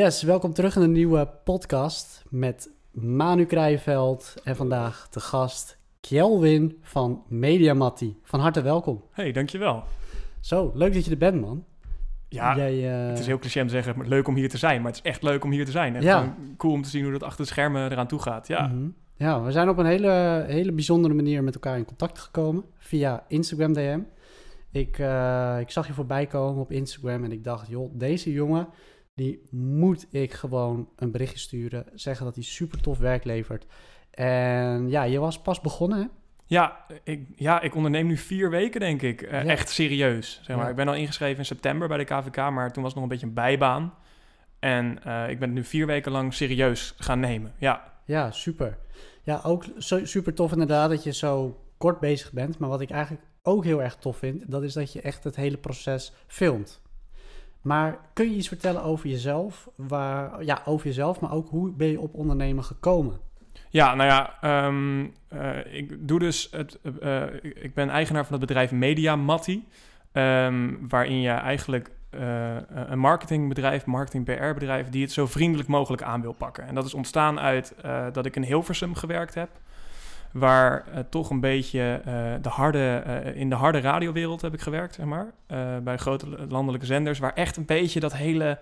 Yes, welkom terug in een nieuwe podcast met Manu Krijveld en vandaag de gast Kjelwin van Mediamatti. Van harte welkom. Hey, dankjewel. Zo, leuk dat je er bent, man. Ja, Jij, eh, het is heel cliché om te zeggen, maar leuk om hier te zijn. Maar het is echt leuk om hier te zijn. Echt Ja. cool om te zien hoe dat achter de schermen eraan toe gaat. Ja, mhm. ja, we zijn op een hele, hele bijzondere manier met elkaar in contact gekomen via Instagram DM. Ik, eh, ik zag je voorbij komen op Instagram en ik dacht, joh, deze jongen, die moet ik gewoon een berichtje sturen. Zeggen dat hij super tof werk levert. En ja, je was pas begonnen, hè? ja, ik, ja, ik onderneem nu vier weken, denk ik. Eh, Ja. Echt serieus. Zeg maar. Ja. Ik ben al ingeschreven in september bij de KVK, maar toen was het nog een beetje een bijbaan. En eh, ik ben het nu vier weken lang serieus gaan nemen. Ja, Ja, super. Ja, ook super tof inderdaad dat je zo kort bezig bent. Maar wat ik eigenlijk ook heel erg tof vind, dat is dat je echt het hele proces filmt. Maar kun je iets vertellen over jezelf? Waar, ja, over jezelf, maar ook hoe ben je op ondernemen gekomen? Ja, nou ja, ehm, eh, ik doe dus het. eh, ik ben eigenaar van het bedrijf Media Matti, ehm, waarin je eigenlijk eh, een marketingbedrijf, marketing PR bedrijf, die het zo vriendelijk mogelijk aan wil pakken. En dat is ontstaan uit dat ik in Hilversum gewerkt heb, waar eh, toch een beetje eh, de harde eh, in de harde radiowereld heb ik gewerkt, zeg maar, bij grote landelijke zenders, waar echt een beetje dat hele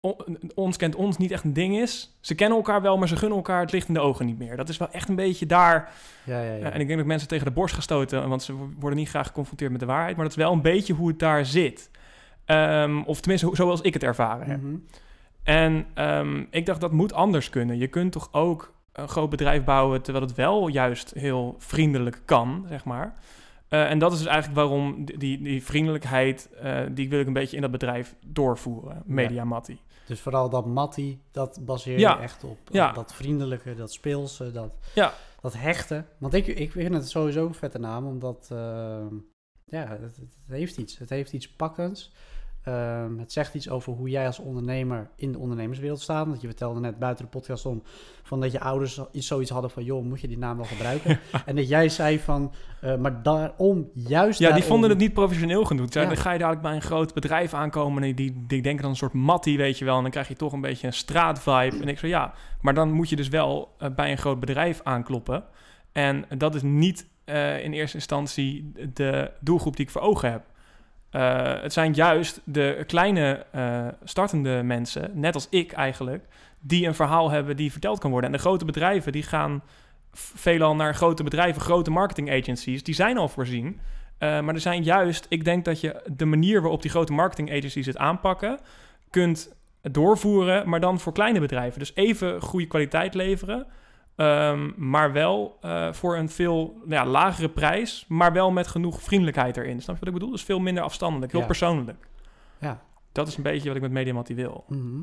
on- ons kent ons niet echt een ding is. Ze kennen elkaar wel, maar ze gunnen elkaar het licht in de ogen niet meer. Dat is wel echt een beetje daar. Ja, ja, ja. En ik denk dat mensen tegen de borst gestoten, want ze worden niet graag geconfronteerd met de waarheid. Maar dat is wel een beetje hoe het daar zit. Ehm, of tenminste, zoals ik het ervaren heb. Mhm. En ehm, ik dacht, dat moet anders kunnen. Je kunt toch ook een groot bedrijf bouwen terwijl het wel juist heel vriendelijk kan, zeg maar. Eh, en dat is dus eigenlijk waarom die, die, vriendelijkheid, eh, die wil ik een beetje in dat bedrijf doorvoeren, Media Matti. Dus vooral dat Mattie, dat baseer je Ja. echt op. Ja. Dat vriendelijke, dat speelse, dat, Ja. dat hechte. Want ik, ik vind het sowieso een vette naam, omdat eh, ja, het, het heeft iets. Het heeft iets pakkends. Ehm, het zegt iets over hoe jij als ondernemer in de ondernemerswereld staat. Want je vertelde net buiten de podcast om van dat je ouders iets- zoiets hadden van... joh, moet je die naam wel gebruiken? en dat jij zei van, eh, maar daarom, juist Ja, die vonden het niet professioneel genoeg. Ja. Dan ga je dadelijk bij een groot bedrijf aankomen en die, die denken dan een soort mattie, weet je wel. En dan krijg je toch een beetje een straatvibe. En ik zo, ja, maar dan moet je dus wel eh, bij een groot bedrijf aankloppen. En dat is niet eh, in eerste instantie de doelgroep die ik voor ogen heb. Eh, het zijn juist de kleine eh, startende mensen, net als ik eigenlijk, die een verhaal hebben die verteld kan worden. En de grote bedrijven die gaan veelal naar grote bedrijven, grote marketing agencies, die zijn al voorzien. Eh, maar er zijn juist, ik denk dat je de manier waarop die grote marketing agencies het aanpakken, kunt doorvoeren, maar dan voor kleine bedrijven. Dus even goede kwaliteit leveren, ehm, maar wel eh, voor een veel nou ja, lagere prijs, maar wel met genoeg vriendelijkheid erin. Snap je wat ik bedoel? Dus veel minder afstandelijk, heel Ja. persoonlijk. Ja. Dat is een beetje wat ik met Mediamatti wil. Mhm.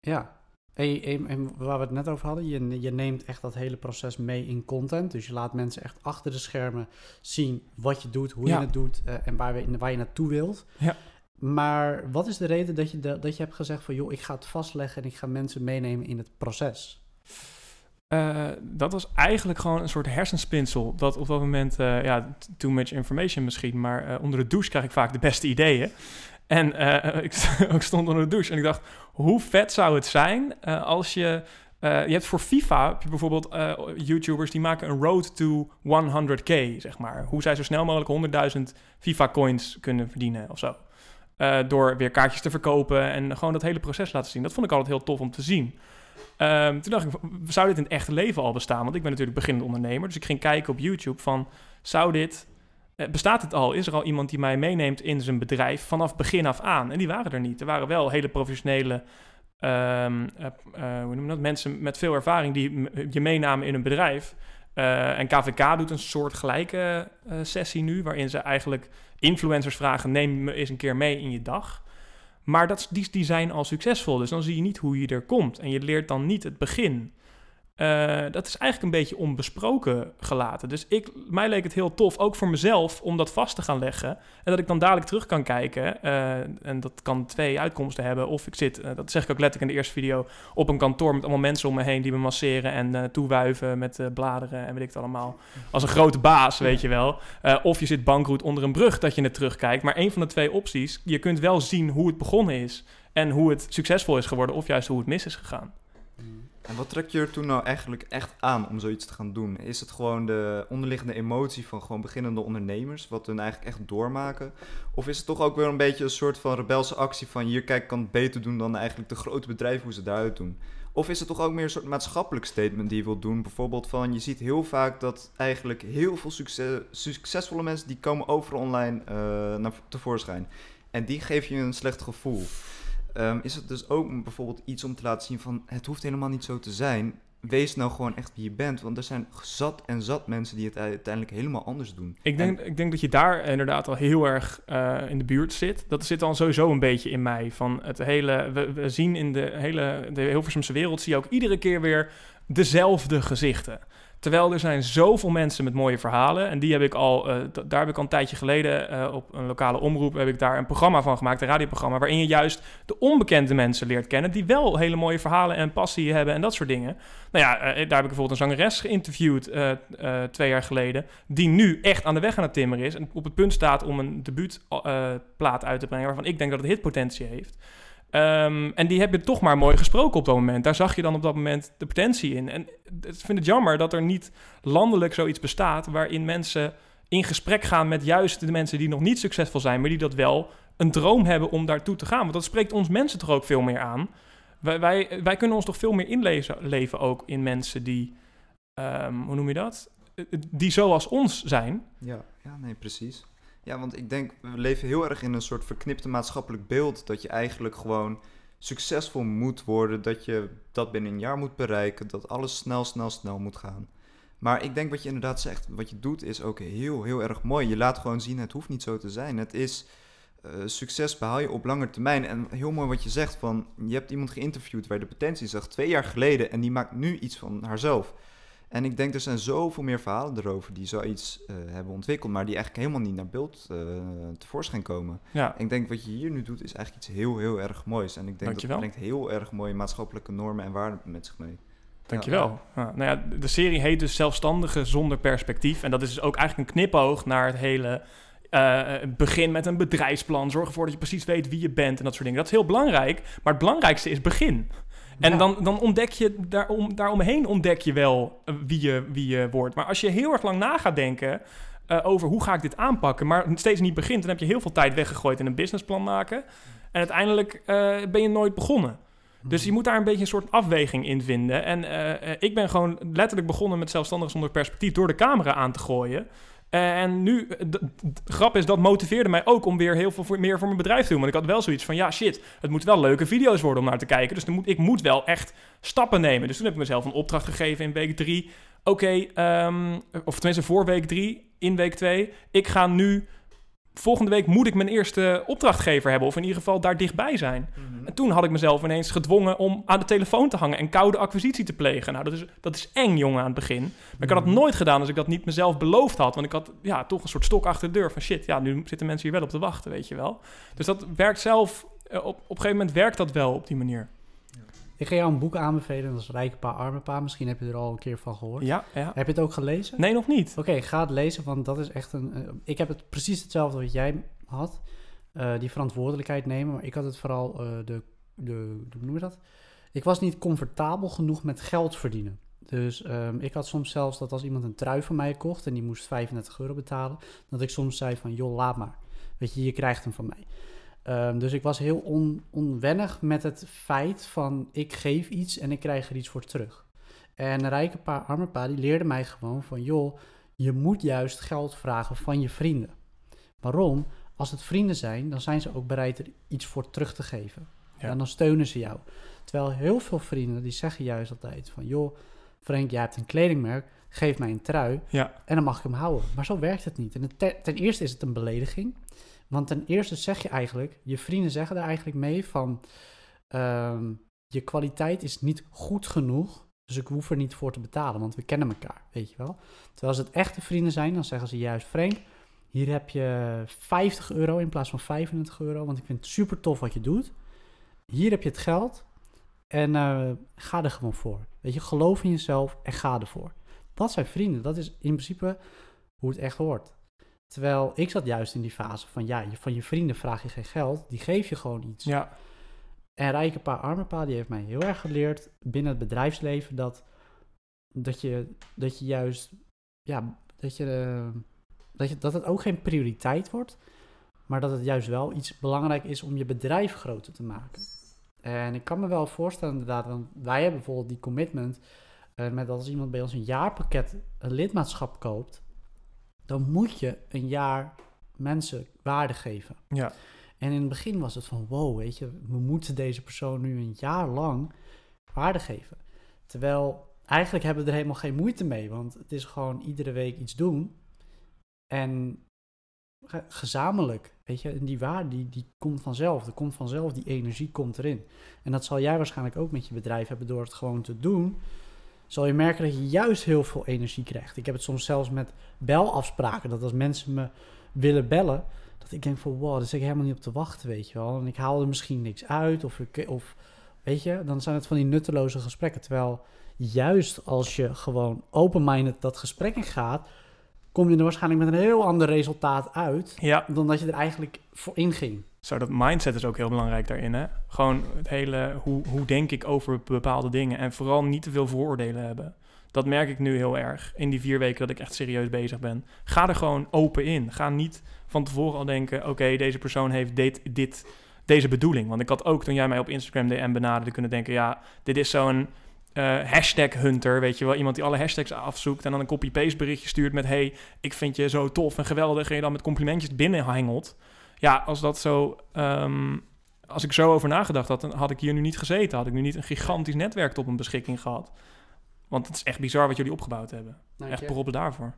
Ja. En, en waar we het net over hadden, je, je neemt echt dat hele proces mee in content. Dus je laat mensen echt achter de schermen zien wat je doet, hoe Ja. je het doet eh, en waar, we, waar je naartoe wilt. Ja. Maar wat is de reden dat je, de- dat je hebt gezegd van joh, ik ga het vastleggen en ik ga mensen meenemen in het proces? Eh, dat was eigenlijk gewoon een soort hersenspinsel. Dat op dat moment, eh, ja, too much information misschien, maar eh, onder de douche krijg ik vaak de beste ideeën. En ik, ik stond onder de douche en ik dacht, hoe vet zou het zijn als je... je hebt voor FIFA heb je bijvoorbeeld YouTubers die maken een road to 100k, zeg maar. Hoe zij zo snel mogelijk 100.000 FIFA-coins kunnen verdienen of zo. Door weer kaartjes te verkopen en gewoon dat hele proces laten zien. Dat vond ik altijd heel tof om te zien. Ehm, toen dacht ik, zou dit in het echte leven al bestaan? Want ik ben natuurlijk beginnend ondernemer. Dus ik ging kijken op YouTube van, zou dit... eh, bestaat het al? Is er al iemand die mij meeneemt in zijn bedrijf vanaf begin af aan? En die waren er niet. Er waren wel hele professionele hoe noem je dat? mensen met veel ervaring die je meenamen in een bedrijf. Eh, en KVK doet een soort gelijke eh, sessie nu, waarin ze eigenlijk influencers vragen: neem me eens een keer mee in je dag. Maar dat, die, die zijn al succesvol, dus dan zie je niet hoe je er komt. En je leert dan niet het begin. Eh, dat is eigenlijk een beetje onbesproken gelaten. Dus ik, mij leek het heel tof, ook voor mezelf, om dat vast te gaan leggen. En dat ik dan dadelijk terug kan kijken. eh, en dat kan twee uitkomsten hebben. Of ik zit, eh, dat zeg ik ook letterlijk in de eerste video, op een kantoor met allemaal mensen om me heen die me masseren en toewuiven met bladeren en weet ik het allemaal. Als een grote baas, weet je wel. Of je zit bankroet onder een brug dat je het terugkijkt. Maar één van de twee opties, je kunt wel zien hoe het begonnen is. En hoe het succesvol is geworden, of juist hoe het mis is gegaan. En wat trek je er toen nou eigenlijk echt aan om zoiets te gaan doen? Is het gewoon de onderliggende emotie van gewoon beginnende ondernemers, wat hun eigenlijk echt doormaken? Of is het toch ook weer een beetje een soort van rebelse actie van hier, kijk, ik kan het beter doen dan eigenlijk de grote bedrijven hoe ze daaruit doen? Of is het toch ook meer een soort maatschappelijk statement die je wilt doen? Bijvoorbeeld van, je ziet heel vaak dat eigenlijk heel veel succes, succesvolle mensen, die komen overal online eh, naar tevoorschijn. En die geven je een slecht gevoel. Ehm, is het dus ook bijvoorbeeld iets om te laten zien van het hoeft helemaal niet zo te zijn. Wees nou gewoon echt wie je bent. Want er zijn zat en zat mensen die het uiteindelijk helemaal anders doen. Ik denk, ik denk dat je daar inderdaad al heel erg eh, in de buurt zit. Dat zit dan sowieso een beetje in mij. Van het hele, we, we zien in de hele de Hilversumse wereld... zie je ook iedere keer weer dezelfde gezichten. Terwijl er zijn zoveel mensen met mooie verhalen. En die heb ik al, eh, daar heb ik al een tijdje geleden eh, op een lokale omroep heb ik daar een programma van gemaakt, een radioprogramma, waarin je juist de onbekende mensen leert kennen, die wel hele mooie verhalen en passie hebben en dat soort dingen. Nou ja, eh, daar heb ik bijvoorbeeld een zangeres geïnterviewd twee jaar geleden, die nu echt aan de weg aan het timmeren is en op het punt staat om een debuutplaat uit te brengen, waarvan ik denk dat het hitpotentie heeft. Ehm, en die hebben toch maar mooi gesproken op dat moment. Daar zag je dan op dat moment de potentie in. En ik vind het jammer dat er niet landelijk zoiets bestaat... waarin mensen in gesprek gaan met juist de mensen die nog niet succesvol zijn... maar die dat wel een droom hebben om daartoe te gaan. Want dat spreekt ons mensen toch ook veel meer aan. Wij, wij, kunnen ons toch veel meer inleven leven ook in mensen die... ehm, hoe noem je dat? Eh, Die zoals ons zijn. Ja, ja, nee, precies. Ja, want ik denk, we leven heel erg in een soort verknipte maatschappelijk beeld. Dat je eigenlijk gewoon succesvol moet worden. Dat je dat binnen een jaar moet bereiken. Dat alles snel, snel, snel moet gaan. Maar ik denk wat je inderdaad zegt, wat je doet is ook heel, heel erg mooi. Je laat gewoon zien, het hoeft niet zo te zijn. Het is, eh, succes behaal je op lange termijn. En heel mooi wat je zegt, van, je hebt iemand geïnterviewd waar je de potentie zag twee jaar geleden. En die maakt nu iets van haarzelf. En ik denk, er zijn zoveel meer verhalen erover die zoiets eh, hebben ontwikkeld, maar die eigenlijk helemaal niet naar beeld eh, tevoorschijn komen. Ja, En ik denk, wat je hier nu doet, is eigenlijk iets heel, heel erg moois. En ik denk Dankjewel. dat brengt heel erg mooie maatschappelijke normen en waarden met zich mee. Dankjewel. Ja, nou ja, de serie heet dus Zelfstandige zonder perspectief. En dat is dus ook eigenlijk een knipoog naar het hele... eh, begin met een bedrijfsplan. Zorg ervoor dat je precies weet wie je bent en dat soort dingen. Dat is heel belangrijk. Maar het belangrijkste is begin. En Ja. dan, dan ontdek je, daarom, daaromheen ontdek je wel eh, wie je, wie je wordt. Maar als je heel erg lang na gaat denken eh, over hoe ga ik dit aanpakken, maar steeds niet begint, dan heb je heel veel tijd weggegooid in een businessplan maken. En uiteindelijk eh, ben je nooit begonnen. Dus je moet daar een beetje een soort afweging in vinden. En ik ben gewoon letterlijk begonnen met zelfstandig zonder perspectief door de camera aan te gooien. Eh, en nu, eh, grap is, dat motiveerde mij ook om weer heel veel meer voor mijn bedrijf te doen. Want ik had wel zoiets van, ja shit, het moet wel leuke video's worden om naar te kijken. Dus moet, ik moet wel echt stappen nemen. Dus toen heb ik mezelf een opdracht gegeven in week drie. Oké, ehm, of tenminste voor week drie, in week twee. Ik ga nu, volgende week moet ik mijn eerste opdrachtgever hebben. Of in ieder geval daar dichtbij zijn. En toen had ik mezelf ineens gedwongen om aan de telefoon te hangen en koude acquisitie te plegen. Nou, dat is, dat is eng, jongen, aan het begin. Maar ik had het nooit gedaan als ik dat niet mezelf beloofd had. Want ik had ja, toch een soort stok achter de deur van shit, ja, nu zitten mensen hier wel op te wachten, weet je wel. Dus dat werkt zelf, eh, op, op een gegeven moment werkt dat wel op die manier. Ik ga jou een boek aanbevelen, dat is Rijke Pa, Arme Pa. Misschien heb je er al een keer van gehoord. Ja, ja. Heb je het ook gelezen? Nee, nog niet. Oké, ga het lezen, want dat is echt een... eh, ik heb het precies hetzelfde wat jij had. eh, die verantwoordelijkheid nemen. Maar ik had het vooral eh, de, de... Hoe noem je dat? Ik was niet comfortabel genoeg met geld verdienen. Dus ehm, ik had soms zelfs dat als iemand een trui van mij kocht... en die moest 35 euro betalen... dat ik soms zei van, joh, laat maar. Weet je, je krijgt hem van mij. Ehm, dus ik was heel on, onwennig met het feit van... ik geef iets en ik krijg er iets voor terug. En een rijke pa, arme pa, die leerde mij gewoon van... joh, je moet juist geld vragen van je vrienden. Waarom? Als het vrienden zijn, dan zijn ze ook bereid er iets voor terug te geven. Ja. En dan steunen ze jou. Terwijl heel veel vrienden, die zeggen juist altijd van... joh, Frank, jij hebt een kledingmerk, geef mij een trui Ja, en dan mag ik hem houden. Maar zo werkt het niet. En het te- ten eerste is het een belediging. Want ten eerste zeg je eigenlijk, je vrienden zeggen daar eigenlijk mee van... ehm, je kwaliteit is niet goed genoeg Dus ik hoef er niet voor te betalen, want we kennen elkaar, weet je wel. Terwijl als het echte vrienden zijn, dan zeggen ze juist... Frank, hier heb je 50 euro in plaats van 25 euro... want ik vind het super tof wat je doet. Hier heb je het geld en eh, ga er gewoon voor. Weet je, geloof in jezelf en ga ervoor. Dat zijn vrienden. Dat is in principe hoe het echt hoort. Terwijl ik zat juist in die fase van... ja, je- van je vrienden vraag je geen geld, die geef je gewoon iets. Ja, En Rijke Pa Arme Pa, die heeft mij heel erg geleerd binnen het bedrijfsleven dat, dat, je, dat je juist, ja, dat, je, eh, dat, je, dat het ook geen prioriteit wordt, maar dat het juist wel iets belangrijk is om je bedrijf groter te maken. En ik kan me wel voorstellen inderdaad, want wij hebben bijvoorbeeld die commitment eh, met als iemand bij ons een jaarpakket een lidmaatschap koopt, dan moet je een jaar mensen waarde geven. ja. En in het begin was het van, wow, weet je, we moeten deze persoon nu een jaar lang waarde geven. Terwijl eigenlijk hebben we er helemaal geen moeite mee, want het is gewoon iedere week iets doen. En ge- gezamenlijk, weet je, en die waarde die, die komt vanzelf. Er komt vanzelf, die energie komt erin. En dat zal jij waarschijnlijk ook met je bedrijf hebben door het gewoon te doen. Zal je merken dat je juist heel veel energie krijgt. Ik heb het soms zelfs met belafspraken, dat als mensen me willen bellen, dat ik denk van wow, daar zit ik helemaal niet op te wachten, weet je wel. En ik haal er misschien niks uit of, ik, of weet je, dan zijn het van die nutteloze gesprekken. Terwijl juist als je gewoon open-minded dat gesprek in gaat, kom je er waarschijnlijk met een heel ander resultaat uit ja. dan dat je er eigenlijk voor inging. Zo, dat mindset is ook heel belangrijk daarin, hè? Gewoon het hele, hoe, hoe denk ik over bepaalde dingen en vooral niet te veel vooroordelen hebben. Dat merk ik nu heel erg in die vier weken dat ik echt serieus bezig ben. Ga er gewoon open in. Ga niet van tevoren al denken, oké, deze persoon heeft dit, dit, deze bedoeling. Want ik had ook toen jij mij op Instagram DM benaderde kunnen denken, ja, dit is zo'n eh, hashtag hunter, weet je wel. Iemand die alle hashtags afzoekt en dan een copy-paste berichtje stuurt met, hey, ik vind je zo tof en geweldig en je dan met complimentjes binnenhengelt. Ja, als dat zo. ehm, als ik zo over nagedacht had, dan had ik hier nu niet gezeten. Had ik nu niet een gigantisch netwerk tot mijn beschikking gehad. Want het is echt bizar wat jullie opgebouwd hebben. Echt proppen daarvoor.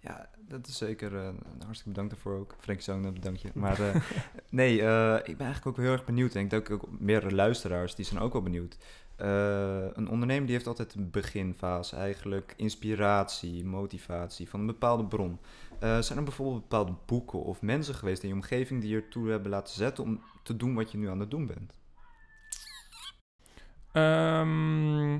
Ja, dat is zeker. eh, hartstikke bedankt daarvoor ook. Frank Zang, bedankt je. Maar eh, nee, eh, ik ben eigenlijk ook heel erg benieuwd. En ik denk ook meerdere luisteraars, die zijn ook wel benieuwd. Eh, een ondernemer die heeft altijd een beginfase eigenlijk. Inspiratie, motivatie van een bepaalde bron. Eh, zijn er bijvoorbeeld bepaalde boeken of mensen geweest in je omgeving die je ertoe hebben laten zetten om te doen wat je nu aan het doen bent? Ehm,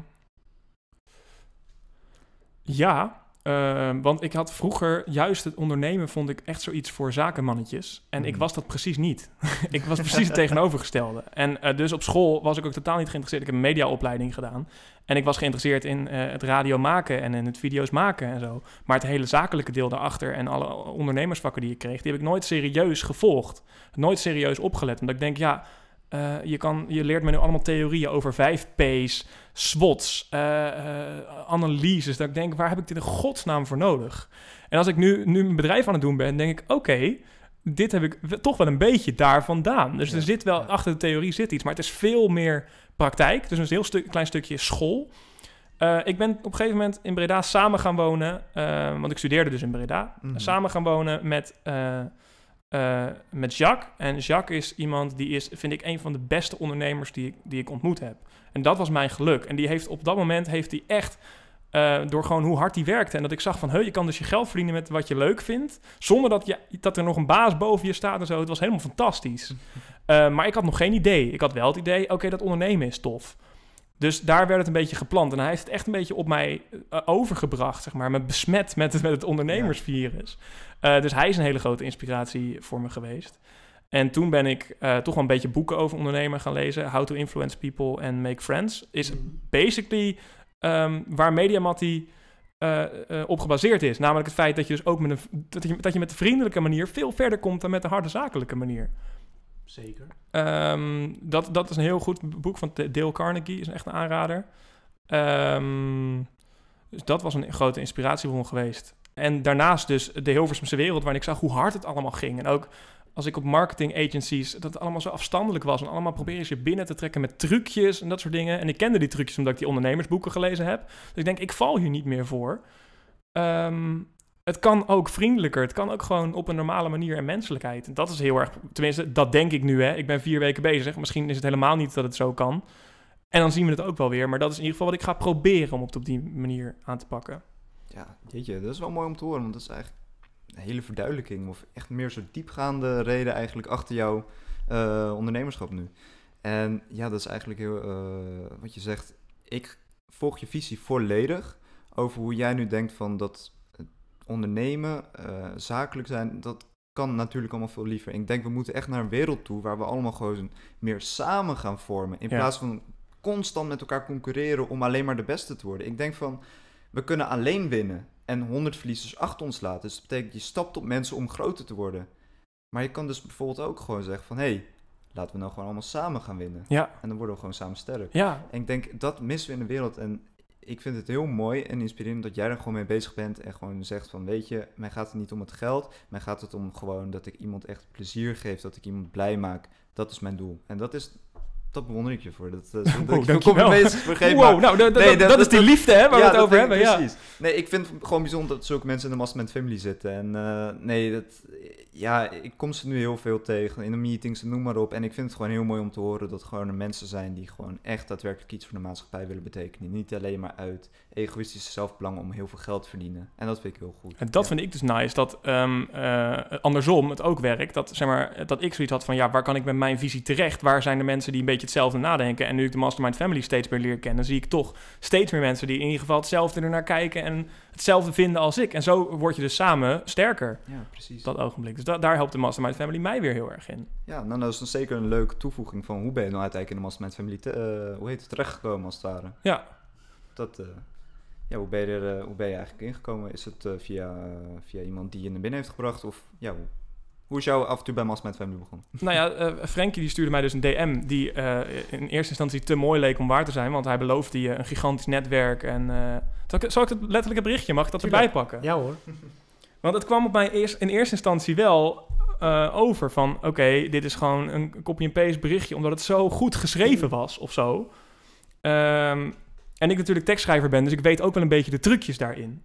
ja, ehm, want ik had vroeger juist het ondernemen vond ik echt zoiets voor zakenmannetjes. En ik Mhm. was dat precies niet. ik was precies het tegenovergestelde. En eh, dus op school was ik ook totaal niet geïnteresseerd. Ik heb een mediaopleiding gedaan. En ik was geïnteresseerd in eh, het radio maken en in het video's maken en zo. Maar het hele zakelijke deel daarachter en alle ondernemersvakken die ik kreeg, die heb ik nooit serieus gevolgd. Nooit serieus opgelet. Omdat ik denk, ja, eh, je, kan, je leert me nu allemaal theorieën over 5P's, SWOT's, eh, eh, analyses. Dat ik denk, waar heb ik dit in godsnaam voor nodig? En als ik nu, nu mijn bedrijf aan het doen ben, denk ik, oké, dit heb ik toch wel een beetje daar vandaan. Dus Ja, er zit wel, ja. achter de theorie zit iets, maar het is veel meer praktijk. Dus een heel stu- klein stukje school. Ik ben op een gegeven moment in Breda samen gaan wonen, want ik studeerde dus in Breda. Mhm. Samen gaan wonen met, eh, met Jacques. En Jacques is iemand die is, vind ik, een van de beste ondernemers die ik, die ik ontmoet heb. En dat was mijn geluk. En die heeft op dat moment heeft hij echt eh, door gewoon hoe hard hij werkte. En dat ik zag van, je kan dus je geld verdienen met wat je leuk vindt. Zonder dat, je, dat er nog een baas boven je staat en zo. Het was helemaal fantastisch. Eh, maar ik had nog geen idee. Ik had wel het idee, oké, dat ondernemen is tof. Dus daar werd het een beetje geplant. En hij heeft het echt een beetje op mij eh, overgebracht, zeg maar. Me besmet met, het- met het ondernemersvirus. Eh, dus hij is een hele grote inspiratie voor me geweest. En toen ben ik eh, toch wel een beetje boeken over ondernemen gaan lezen. How to Influence People and Make Friends. Is basically ehm, waar Mediamatti eh, op gebaseerd is. Namelijk het feit dat je dus ook met een, dat je, dat je met de vriendelijke manier veel verder komt dan met de harde zakelijke manier. Zeker. Ehm, dat, dat is een heel goed boek van Dale Carnegie, is echt een aanrader. Ehm, dus dat was een grote inspiratiebron geweest. En daarnaast dus de Hilversumse wereld, waarin ik zag hoe hard het allemaal ging. En ook als ik op marketing agencies, dat allemaal zo afstandelijk was. En allemaal proberen ze je binnen te trekken met trucjes en dat soort dingen. En ik kende die trucjes omdat ik die ondernemersboeken gelezen heb. Dus ik denk, ik val hier niet meer voor. Ehm, het kan ook vriendelijker. Het kan ook gewoon op een normale manier en menselijkheid. En dat is heel erg... Tenminste, dat denk ik nu, hè. Ik ben vier weken bezig. Misschien is het helemaal niet dat het zo kan. En dan zien we het ook wel weer. Maar dat is in ieder geval wat ik ga proberen om het op die manier aan te pakken. Ja, jeetje, dat is wel mooi om te horen, want dat is eigenlijk een hele verduidelijking of echt meer zo'n diepgaande reden eigenlijk achter jouw eh, ondernemerschap nu. En ja, dat is eigenlijk heel, eh, wat je zegt, ik volg je visie volledig over hoe jij nu denkt van dat ondernemen, eh, zakelijk zijn, dat kan natuurlijk allemaal veel liever. Ik denk, we moeten echt naar een wereld toe waar we allemaal gewoon meer samen gaan vormen. In Ja. plaats van constant met elkaar concurreren om alleen maar de beste te worden. Ik denk van, we kunnen alleen winnen en 100 verliezers achter ons laten. Dus dat betekent, je stapt op mensen om groter te worden. Maar je kan dus bijvoorbeeld ook gewoon zeggen van, hé, hey, laten we nou gewoon allemaal samen gaan winnen. Ja, En dan worden we gewoon samen sterk. ja, En ik denk, dat missen we in de wereld. En ik vind het heel mooi en inspirerend dat jij er gewoon mee bezig bent. En gewoon zegt van, weet je, mij gaat het niet om het geld. Mij gaat het om gewoon dat ik iemand echt plezier geef. Dat ik iemand blij maak. Dat is mijn doel. En dat is, dat bewonder ik je voor. Dat, dat, dat Wow, ik veel dankjewel. complimentjes vergeef, wow, maar- nou, dat, dat- Nee, dat, dat- is die dat- liefde hè, waar we het dat over hebben. ik Ja. Precies. Nee, ik vind het gewoon bijzonder dat zulke mensen in de Mastermind Family zitten. En eh, nee, dat, ja, ik kom ze nu heel veel tegen in de meetings en noem maar op. En ik vind het gewoon heel mooi om te horen dat gewoon er mensen zijn die gewoon echt daadwerkelijk iets voor de maatschappij willen betekenen. Niet alleen maar uit egoïstische zelfbelang om heel veel geld te verdienen. En dat vind ik heel goed. En dat Ja. vind ik dus nice, dat ehm, eh, andersom het ook werkt. Dat, zeg maar, dat ik zoiets had van, ja, waar kan ik met mijn visie terecht? Waar zijn de mensen die een beetje hetzelfde nadenken? En nu ik de Mastermind Family steeds meer leer kennen, zie ik toch steeds meer mensen die in ieder geval hetzelfde ernaar kijken en hetzelfde vinden als ik. En zo word je dus samen sterker Ja, precies. dat ogenblik. Dus da- daar helpt de Mastermind Family mij weer heel erg in. Ja, nou, dat is dan zeker een leuke toevoeging van hoe ben je nou uiteindelijk in de Mastermind Family, te- eh, hoe heet het, terechtgekomen als het ware. Ja, Dat, eh, ja, hoe ben, je er, eh, hoe ben je eigenlijk ingekomen? Is het eh, via, eh, via iemand die je naar binnen heeft gebracht? Of ja, hoe, hoe is jouw avontuur bij Mastermind Family begonnen? Nou ja, eh Frankie die stuurde mij dus een DM die eh, in eerste instantie te mooi leek om waar te zijn. Want hij beloofde je een gigantisch netwerk. En, eh, zal, ik, zal ik het letterlijke berichtje, mag ik dat Tuurlijk. erbij pakken? Ja hoor. Want het kwam op mij eerst, in eerste instantie wel eh, over van... oké, dit is gewoon een copy-and-paste berichtje... omdat het zo goed geschreven was of zo. Ehm, en ik natuurlijk tekstschrijver ben, dus ik weet ook wel een beetje de trucjes daarin.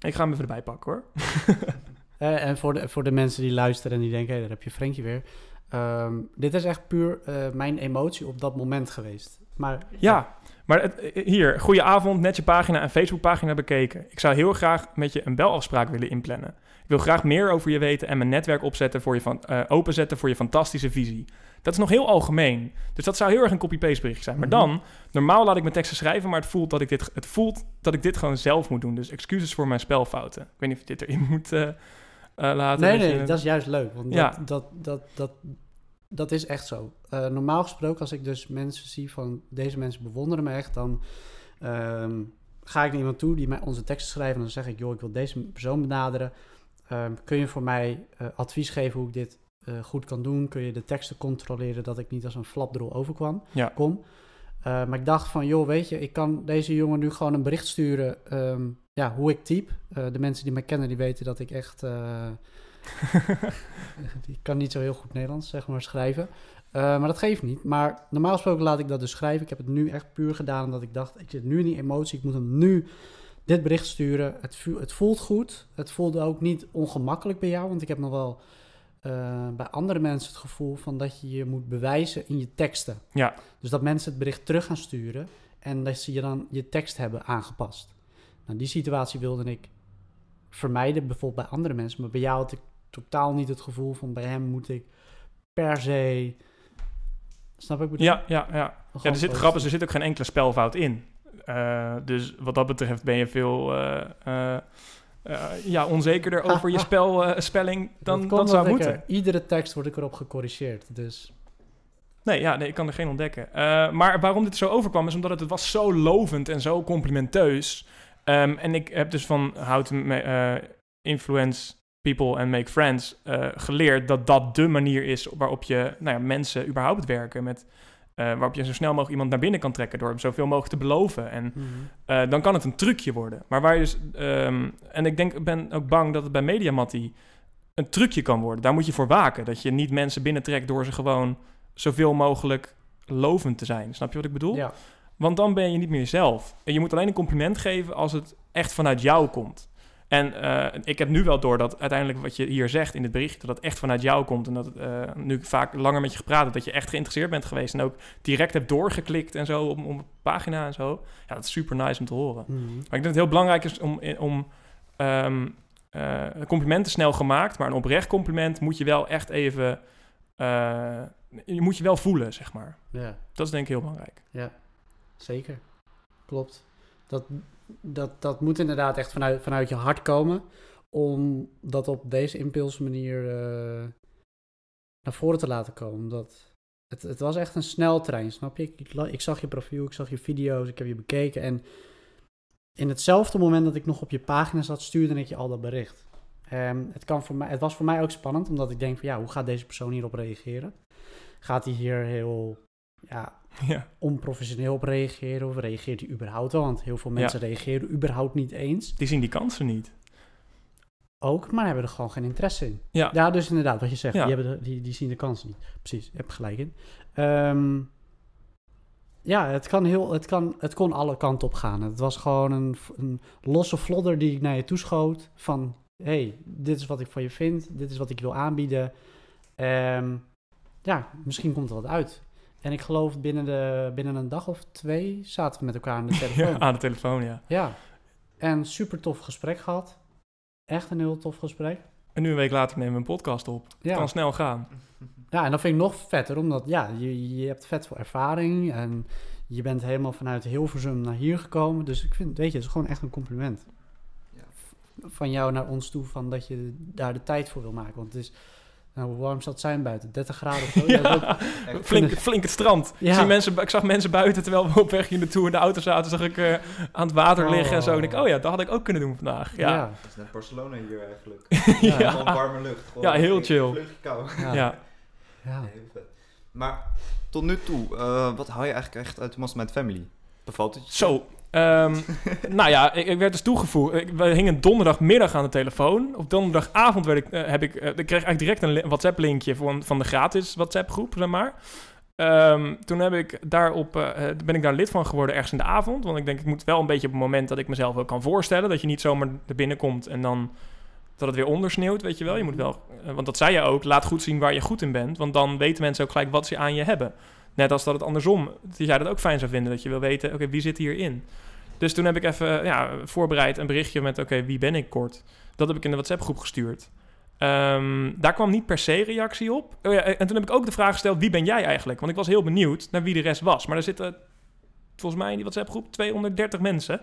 Ik ga hem even erbij pakken hoor. Eh, en voor de, voor de mensen die luisteren en die denken, hé, daar heb je Frenkje weer. Ehm, dit is echt puur eh, mijn emotie op dat moment geweest. Maar Ja, maar het, eh, hier, goeie avond, net je pagina en Facebookpagina bekeken. Ik zou heel graag met je een belafspraak willen inplannen. Ik wil graag meer over je weten en mijn netwerk opzetten voor je van, openzetten voor je fantastische visie. Dat is nog heel algemeen. Dus dat zou heel erg een copy-paste berichtje zijn. Maar Mhm. dan, normaal laat ik mijn teksten schrijven, maar het voelt dat ik dit, het voelt dat ik dit gewoon zelf moet doen. Dus excuses voor mijn spelfouten. Ik weet niet of je dit erin moet eh, eh, laten. Nee, je- nee, dat is juist leuk. Want Ja. dat, dat, dat, dat, dat is echt zo. Eh, normaal gesproken, als ik dus mensen zie van deze mensen bewonderen me echt, dan ehm, ga ik naar iemand toe die mij onze teksten schrijft. En dan zeg ik, joh, ik wil deze persoon benaderen. Ehm, kun je voor mij advies geven hoe ik dit eh, goed kan doen? Kun je de teksten controleren dat ik niet als een flapdrol overkwam? Ja. Kom. Eh, maar ik dacht van, joh, weet je, ik kan deze jongen nu gewoon een bericht sturen. ehm, ja, hoe ik type. Eh, de mensen die mij kennen, die weten dat ik echt... ik kan niet zo heel goed Nederlands, zeg maar, schrijven. Maar dat geeft niet. Maar normaal gesproken laat ik dat dus schrijven. Ik heb het nu echt puur gedaan omdat ik dacht, ik zit nu in die emotie. Ik moet hem nu dit bericht sturen. Het, het voelt goed. Het voelde ook niet ongemakkelijk bij jou. Want ik heb nog wel eh, bij andere mensen het gevoel van dat je je moet bewijzen in je teksten. Ja. Dus dat mensen het bericht terug gaan sturen en dat ze je dan je tekst hebben aangepast. Nou, die situatie wilde ik vermijden, bijvoorbeeld bij andere mensen. Maar bij jou had ik totaal niet het gevoel van bij hem moet ik per se. Snap ik? Ja, ja, ja. Ja, er zit grappig, er zit ook geen enkele spelfout in. Eh, dus wat dat betreft ben je veel eh, eh, ja, onzekerder over je spel, eh, spelling dan Dat zou ik moeten. er- iedere tekst word ik erop gecorrigeerd. Dus Nee, ja, nee, ik kan er geen ontdekken. Eh, maar waarom dit zo overkwam is omdat het, het was zo lovend en zo complimenteus. Ehm, en ik heb dus van How to ma- eh, Influence People and Make Friends geleerd dat dat de manier is waarop je nou ja, mensen überhaupt werken. Met, eh, waarop je zo snel mogelijk iemand naar binnen kan trekken door hem zoveel mogelijk te beloven. En eh, dan kan het een trucje worden. Maar waar je dus, ehm, en ik denk, ik ben ook bang dat het bij Mediamatti een trucje kan worden. Daar moet je voor waken. Dat je niet mensen binnentrekt door ze gewoon zoveel mogelijk lovend te zijn. Snap je wat ik bedoel? ja. Want dan ben je niet meer jezelf. En je moet alleen een compliment geven als het echt vanuit jou komt. En eh, ik heb nu wel door dat uiteindelijk wat je hier zegt in het bericht, dat het echt vanuit jou komt. En dat eh, nu ik vaak langer met je gepraat heb, dat je echt geïnteresseerd bent geweest. En ook direct hebt doorgeklikt en zo op, op een pagina en zo. Ja, dat is super nice om te horen. Mhm. Maar ik denk dat het heel belangrijk is om, om ehm, eh, complimenten snel gemaakt, maar een oprecht compliment moet je wel echt even, je moet je wel voelen, zeg maar. Ja, Dat is denk ik heel belangrijk. zeker. Klopt. Dat, dat, dat moet inderdaad echt vanuit, vanuit je hart komen. Om dat op deze impulsmanier eh naar voren te laten komen. Dat, het, het was echt een sneltrein, snap je? Ik, ik zag je profiel, ik zag je video's, ik heb je bekeken. En in hetzelfde moment dat ik nog op je pagina zat, stuurde ik je al dat bericht. Ehm, het, kan voor mij, het was voor mij ook spannend, omdat ik denk van ja, hoe gaat deze persoon hierop reageren? Gaat hij hier heel ja, Ja, onprofessioneel op reageren? Of reageert hij überhaupt wel? Want heel veel mensen reageren überhaupt niet eens. die zien die kansen niet. Ook, maar hebben er gewoon geen interesse in. Ja. Ja, dus inderdaad, wat je zegt, Ja. die, hebben de, die, die zien de kansen niet. Precies, je hebt gelijk in. Ehm, ja, het, kan heel, het, kan, het kon alle kanten op gaan. Het was gewoon een, een losse flodder die ik naar je toeschoot. Van, hey, dit is wat ik van je vind. Dit is wat ik wil aanbieden. Ehm, ja, misschien komt er wat uit. En ik geloof binnen, de, binnen een dag of twee zaten we met elkaar aan de telefoon. Ja, aan de telefoon, ja. Ja, en super tof gesprek gehad. Echt een heel tof gesprek. En nu een week later nemen we een podcast op. Het Ja. kan snel gaan. ja, en dat vind ik nog vetter, omdat ja, je, je hebt vet veel ervaring en je bent helemaal vanuit Hilversum naar hier gekomen. Dus ik vind, weet je, het is gewoon echt een compliment. Ja. Van jou naar ons toe, van dat je daar de tijd voor wil maken. Want het is, nou, hoe warm zal het zijn buiten? 30 graden of zo? Ja, ook-. Flink, flink het strand. Ja. Ik, zie mensen, ik zag mensen buiten terwijl we op weg hier naartoe in de auto zaten. Zag ik eh, aan het water liggen en zo. En ik, oh ja, dat had ik ook kunnen doen vandaag. Ja, ja. Het is net Barcelona hier eigenlijk. Ja. Gewoon warme lucht. Gewoon Ja, heel een chill. Kou. ja. ja. ja. Heel vet. Maar tot nu toe, eh, wat haal je eigenlijk echt uit de Mastermind Family? Bevalt het je? Zo. Ehm, nou ja, ik, ik werd dus toegevoegd. Ik, we hingen donderdagmiddag aan de telefoon. Op donderdagavond werd ik, eh, heb ik, eh, ik kreeg eigenlijk direct een li- WhatsApp-linkje van, van de gratis WhatsApp-groep, zeg maar. Ehm, toen heb ik daarop, eh, ben ik daar lid van geworden ergens in de avond. Want ik denk, ik moet wel een beetje op het moment dat ik mezelf ook kan voorstellen. Dat je niet zomaar er binnenkomt en dan dat het weer ondersneeuwt, weet je wel. Je moet wel, want dat zei je ook, laat goed zien waar je goed in bent. Want dan weten mensen ook gelijk wat ze aan je hebben. Net als dat het andersom, dat jij dat ook fijn zou vinden. Dat je wil weten, oké, wie zit hierin? Dus toen heb ik even ja, voorbereid een berichtje met, oké, wie ben ik kort? Dat heb ik in de WhatsApp-groep gestuurd. Ehm, daar kwam niet per se reactie op. Oh ja, en toen heb ik ook de vraag gesteld, wie ben jij eigenlijk? Want ik was heel benieuwd naar wie de rest was. Maar er zitten volgens mij in die WhatsApp-groep 230 mensen.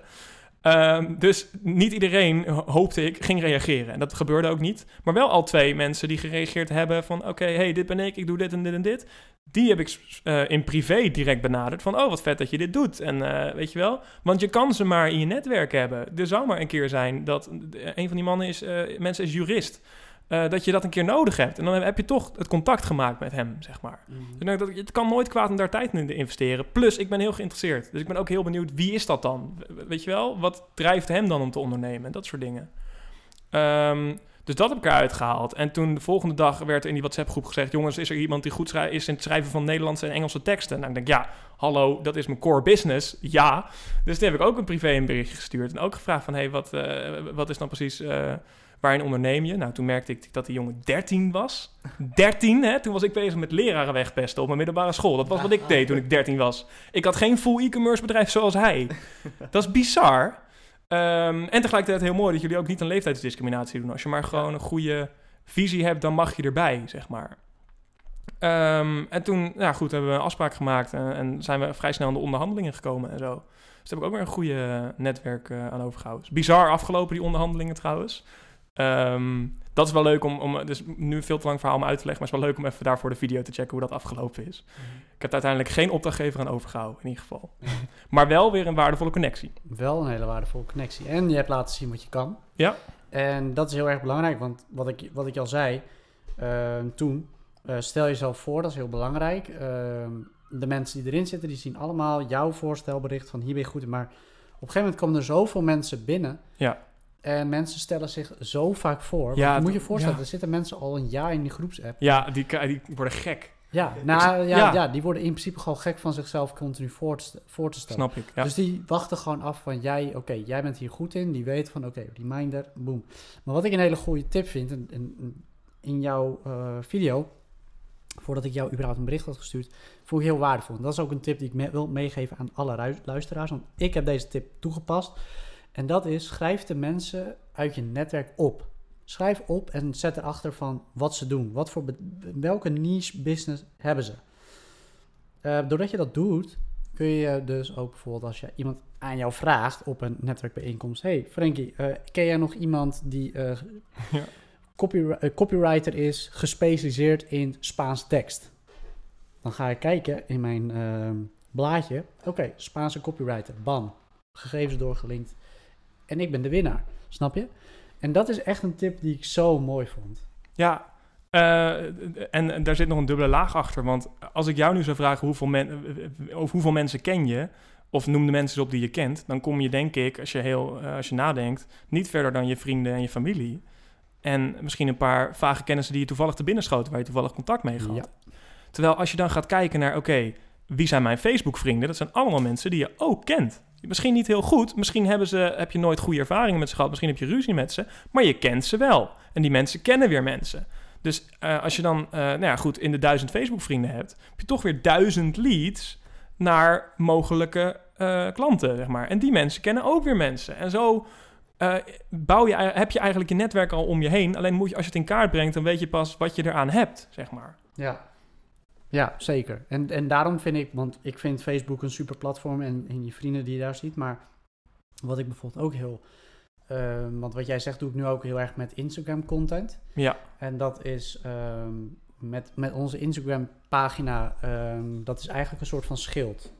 Ehm, dus niet iedereen, ho- hoopte ik, ging reageren. En dat gebeurde ook niet. Maar wel al twee mensen die gereageerd hebben van... oké, hey, dit ben ik, ik doe dit en dit en dit. Die heb ik eh, in privé direct benaderd van... oh, wat vet dat je dit doet. En eh, weet je wel, want je kan ze maar in je netwerk hebben. Er zou maar een keer zijn dat eh, een van die mannen is... mensen is jurist. Eh, dat je dat een keer nodig hebt. En dan heb je toch het contact gemaakt met hem, zeg maar. Mhm. Dat het kan nooit kwaad om daar tijd in te investeren. Plus, ik ben heel geïnteresseerd. Dus ik ben ook heel benieuwd, wie is dat dan? We- Weet je wel? Wat drijft hem dan om te ondernemen? Dat soort dingen. Ehm, dus dat heb ik eruit gehaald. En toen de volgende dag werd er in die WhatsApp-groep gezegd... jongens, is er iemand die goed is in het schrijven van Nederlandse en Engelse teksten? Nou, ik denk, ja, hallo, dat is mijn core business. Ja. Dus toen heb ik ook een privé een berichtje gestuurd. En ook gevraagd van, hé, hey, wat, eh, wat is dan precies... eh, waarin onderneem je? Nou, toen merkte ik dat die jongen 13 was. 13, hè? Toen was ik bezig met leraren wegpesten op mijn middelbare school. Dat was wat ik deed toen ik 13 was. Ik had geen full e-commerce bedrijf zoals hij. Dat is bizar. Ehm, en tegelijkertijd heel mooi dat jullie ook niet een leeftijdsdiscriminatie doen. Als je maar gewoon een goede visie hebt, dan mag je erbij, zeg maar. Ehm, en toen, ja goed, hebben we een afspraak gemaakt en, zijn we vrij snel in de onderhandelingen gekomen en zo. Dus daar heb ik ook weer een goede netwerk eh, aan overgehouden. Bizar afgelopen, die onderhandelingen trouwens. Ehm, dat is wel leuk om, om, dus nu veel te lang verhaal om uit te leggen, maar het is wel leuk om even daarvoor de video te checken hoe dat afgelopen is. Ik heb er uiteindelijk geen opdrachtgever aan overgehouden, in ieder geval. Maar wel weer een waardevolle connectie. Wel een hele waardevolle connectie. En je hebt laten zien wat je kan. Ja. En dat is heel erg belangrijk, want wat ik, wat ik al zei ehm, toen, eh, stel jezelf voor, dat is heel belangrijk. Ehm, de mensen die erin zitten, die zien allemaal jouw voorstelbericht van hier ben je goed in. Maar op een gegeven moment komen er zoveel mensen binnen. Ja. En mensen stellen zich zo vaak voor. Ja, moet je voorstellen, ja. er zitten mensen al een jaar in die groepsapp. Ja, die, die worden gek. Ja, nou ja, ja. ja. die worden in principe gewoon gek van zichzelf continu voor te, voor te stellen. Snap ik. Ja. Dus die wachten gewoon af van jij, oké, jij bent hier goed in. Die weet van oké, reminder, boom. Maar wat ik een hele goede tip vind, en, en- in jouw eh, video, voordat ik jou überhaupt een bericht had gestuurd, vond ik heel waardevol. En dat is ook een tip die ik me- wil meegeven aan alle luisteraars. Want ik heb deze tip toegepast. En dat is, schrijf de mensen uit je netwerk op. Schrijf op en zet erachter van wat ze doen. Wat voor welke niche business hebben ze. Eh, doordat je dat doet, kun je dus ook bijvoorbeeld als je iemand aan jou vraagt op een netwerkbijeenkomst: Hey Frankie, eh, ken jij nog iemand die eh, Ja. eh, copywriter is, gespecialiseerd in Spaanse tekst? Dan ga ik kijken in mijn ehm, blaadje. Oké, Spaanse copywriter, bam. Gegevens doorgelinkt. En ik ben de winnaar, snap je? En dat is echt een tip die ik zo mooi vond. Ja, eh, en, en daar zit nog een dubbele laag achter. Want als ik jou nu zou vragen hoeveel, men, over hoeveel mensen ken je, of noem de mensen op die je kent, dan kom je denk ik, als je, heel, eh, als je nadenkt, niet verder dan je vrienden en je familie. En misschien een paar vage kennissen die je toevallig te binnen schoten, waar je toevallig contact mee gehad. Ja. Terwijl als je dan gaat kijken naar, oké, wie zijn mijn Facebook-vrienden? Dat zijn allemaal mensen die je ook kent. Misschien niet heel goed, misschien hebben ze, heb je nooit goede ervaringen met ze gehad, misschien heb je ruzie met ze, maar je kent ze wel. En die mensen kennen weer mensen. Dus eh, als je dan, eh, nou ja, goed, in de duizend Facebook-vrienden hebt, heb je toch weer duizend leads naar mogelijke eh, klanten, zeg maar. En die mensen kennen ook weer mensen. En zo bouw je, heb je eigenlijk je netwerk al om je heen. Alleen moet je, als je het in kaart brengt, dan weet je pas wat je eraan hebt, zeg maar. Ja. Ja, zeker. En, en daarom vind ik, want ik vind Facebook een super platform en, en je vrienden die je daar ziet. Maar wat ik bijvoorbeeld ook heel, eh, want wat jij zegt doe ik nu ook heel erg met Instagram content. Ja, En dat is ehm, met, met onze Instagram pagina, ehm, dat is eigenlijk een soort van schild.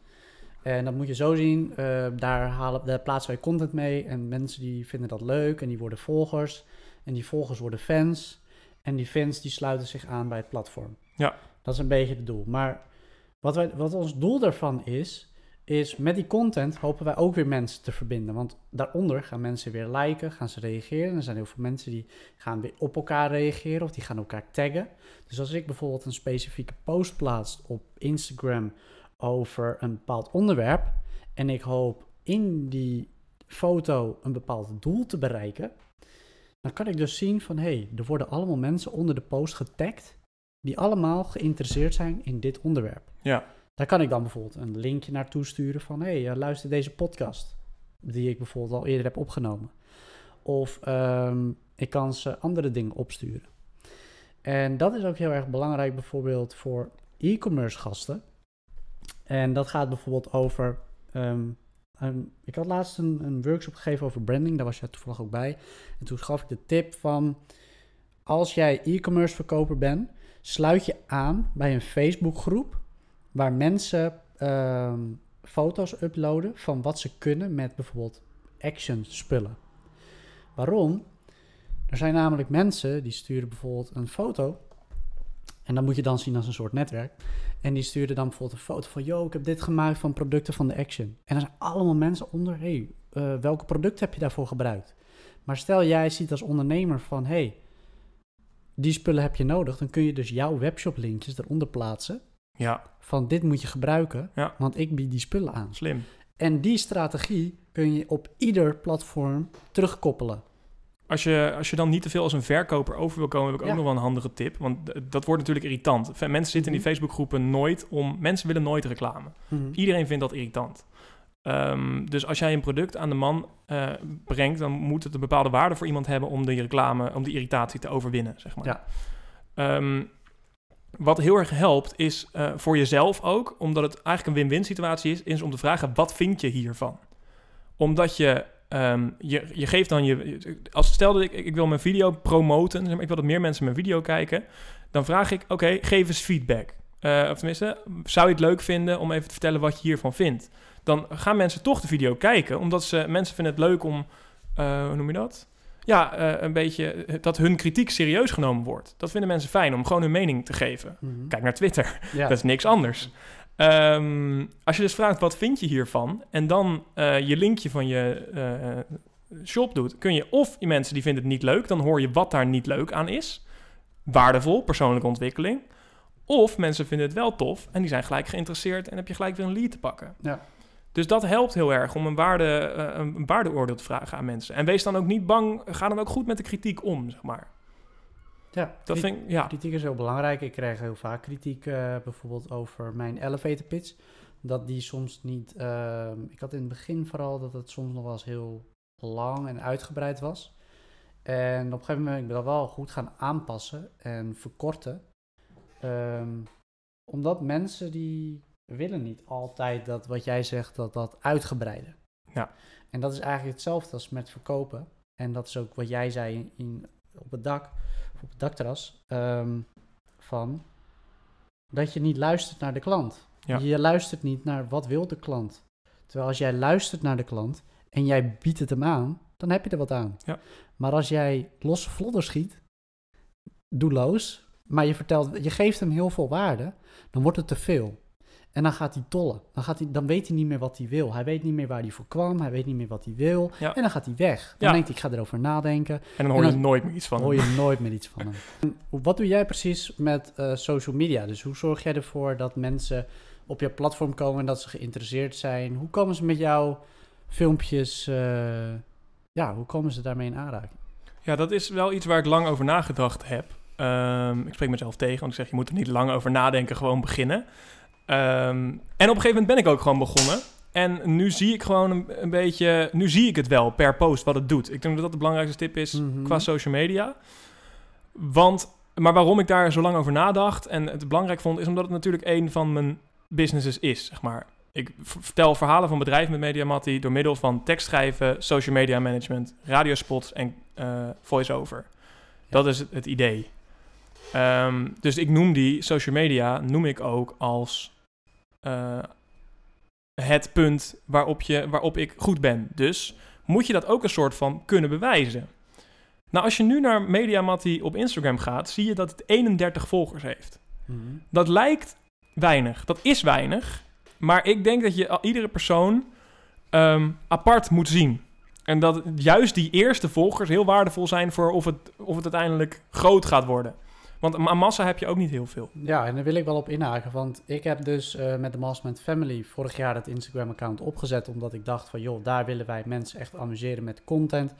En dat moet je zo zien, daar, halen, daar plaatsen wij content mee en mensen die vinden dat leuk en die worden volgers. En die volgers worden fans. En die fans die sluiten zich aan bij het platform. Ja. Dat is een beetje het doel. Maar wat, wij, wat ons doel daarvan is, is met die content hopen wij ook weer mensen te verbinden. Want daaronder gaan mensen weer liken, gaan ze reageren. Er zijn heel veel mensen die gaan weer op elkaar reageren of die gaan elkaar taggen. Dus als ik bijvoorbeeld een specifieke post plaats op Instagram over een bepaald onderwerp en ik hoop in die foto een bepaald doel te bereiken, dan kan ik dus zien van hé, hey, er worden allemaal mensen onder de post getagd die allemaal geïnteresseerd zijn in dit onderwerp. ja, Daar kan ik dan bijvoorbeeld een linkje naartoe sturen van hé, hey, eh, luister deze podcast die ik bijvoorbeeld al eerder heb opgenomen. Of ehm, ik kan ze andere dingen opsturen. En dat is ook heel erg belangrijk bijvoorbeeld voor e-commerce gasten. En dat gaat bijvoorbeeld over. ehm, ehm, ik had laatst een, een workshop gegeven over branding, daar was jij toevallig ook bij. En toen gaf ik de tip van: als jij e-commerce verkoper bent, sluit je aan bij een Facebookgroep waar mensen ehm, foto's uploaden van wat ze kunnen met bijvoorbeeld action spullen. Waarom? Er zijn namelijk mensen die sturen bijvoorbeeld een foto. En dat moet je dan zien als een soort netwerk. En die sturen dan bijvoorbeeld een foto van... Yo, ik heb dit gemaakt van producten van de Action. En er zijn allemaal mensen onder... Hey, eh, welke producten heb je daarvoor gebruikt? Maar stel jij ziet als ondernemer van... Hey, die spullen heb je nodig. Dan kun je dus jouw webshop linkjes eronder plaatsen. ja, Van dit moet je gebruiken. Ja. Want ik bied die spullen aan. slim. En die strategie kun je op ieder platform terugkoppelen. Als je, als je dan niet te veel als een verkoper over wil komen, heb ik ook nog wel een handige tip. Want dat wordt natuurlijk irritant. Mensen zitten in die Mhm. Facebookgroepen nooit om... Mensen willen nooit reclame. Iedereen vindt dat irritant. Ehm, dus als jij een product aan de man eh, brengt, dan moet het een bepaalde waarde voor iemand hebben om die reclame, om die irritatie te overwinnen, zeg maar. Ja. Ehm, wat heel erg helpt is eh, voor jezelf ook, omdat het eigenlijk een win-win situatie is, is om te vragen: wat vind je hiervan? Omdat je, ehm, je, je geeft dan je, als stel dat ik, ik wil mijn video promoten, ik wil dat meer mensen mijn video kijken, dan vraag ik: oké, geef eens feedback. Eh, of tenminste, zou je het leuk vinden om even te vertellen wat je hiervan vindt? Dan gaan mensen toch de video kijken, omdat ze mensen vinden het leuk om, eh, hoe noem je dat? Ja, eh, een beetje eh, dat hun kritiek serieus genomen wordt. Dat vinden mensen fijn om gewoon hun mening te geven. Mhm. Kijk naar Twitter, ja. dat is niks anders. Ehm, als je dus vraagt wat vind je hiervan en dan je linkje van je shop doet, kun je of die mensen die vinden het niet leuk, dan hoor je wat daar niet leuk aan is. Waardevol, persoonlijke ontwikkeling. Of mensen vinden het wel tof en die zijn gelijk geïnteresseerd en heb je gelijk weer een lead te pakken. Ja. Dus dat helpt heel erg om een, waarde, eh, een waardeoordeel te vragen aan mensen. En wees dan ook niet bang, ga dan ook goed met de kritiek om, zeg maar. Ja, Dat vind ik, ja. Kritiek is heel belangrijk. Ik krijg heel vaak kritiek, eh, bijvoorbeeld over mijn elevator pitch. Dat die soms niet. ehm, ik had in het begin vooral dat het soms nog wel eens heel lang en uitgebreid was. En op een gegeven moment ben ik dat wel goed gaan aanpassen en verkorten. Ehm, omdat mensen die willen niet altijd dat wat jij zegt, dat dat uitgebreide. Ja. En dat is eigenlijk hetzelfde als met verkopen. En dat is ook wat jij zei in, in- op het dak, of op het dakterras. ehm, van dat je niet luistert naar de klant. Ja. Je luistert niet naar wat wil de klant. Terwijl als jij luistert naar de klant en jij biedt het hem aan, dan heb je er wat aan. Ja. Maar als jij losse vlodder schiet, doelloos, maar je, vertelt, je geeft hem heel veel waarde, dan wordt het te veel. En dan gaat hij tollen. Dan, gaat hij, dan weet hij niet meer wat hij wil. Hij weet niet meer waar hij voor kwam. Hij weet niet meer wat hij wil. Ja. En dan gaat hij weg. Dan Ja. denkt hij, ik ga erover nadenken. En dan hoor En je nooit meer iets van hoor hem. je nooit meer iets van hem. En Wat doe jij precies met eh, social media? Dus hoe zorg jij ervoor dat mensen op je platform komen en dat ze geïnteresseerd zijn? Hoe komen ze met jouw filmpjes? eh, ja, hoe komen ze daarmee in aanraking? Ja, dat is wel iets waar ik lang over nagedacht heb. Ehm, ik spreek mezelf tegen, want ik zeg, je moet er niet lang over nadenken, gewoon beginnen. Ehm, en op een gegeven moment ben ik ook gewoon begonnen. En nu zie ik gewoon een, een beetje, nu zie ik het wel per post wat het doet. Ik denk dat dat de belangrijkste tip is Mhm. qua social media. Want, maar waarom ik daar zo lang over nadacht en het belangrijk vond, is omdat het natuurlijk een van mijn businesses is, zeg maar. Ik vertel verhalen van bedrijven met Mediamatti door middel van tekstschrijven, social media management, radiospots en eh voice-over. Dat is het, het idee. Ehm, dus ik noem die social media noem ik ook als eh, het punt waarop, je, waarop ik goed ben. Dus moet je dat ook een soort van kunnen bewijzen. Nou, als je nu naar Mediamatti op Instagram gaat, zie je dat het 31 volgers heeft. Dat lijkt weinig. Dat is weinig. Maar ik denk dat je iedere persoon ehm, apart moet zien. En dat juist die eerste volgers heel waardevol zijn voor of het, of het uiteindelijk groot gaat worden. Want aan massa heb je ook niet heel veel. Ja, en daar wil ik wel op inhaken. Want ik heb dus eh, met de Mastermind Family vorig jaar het Instagram-account opgezet. Omdat ik dacht van, joh, daar willen wij mensen echt amuseren met content.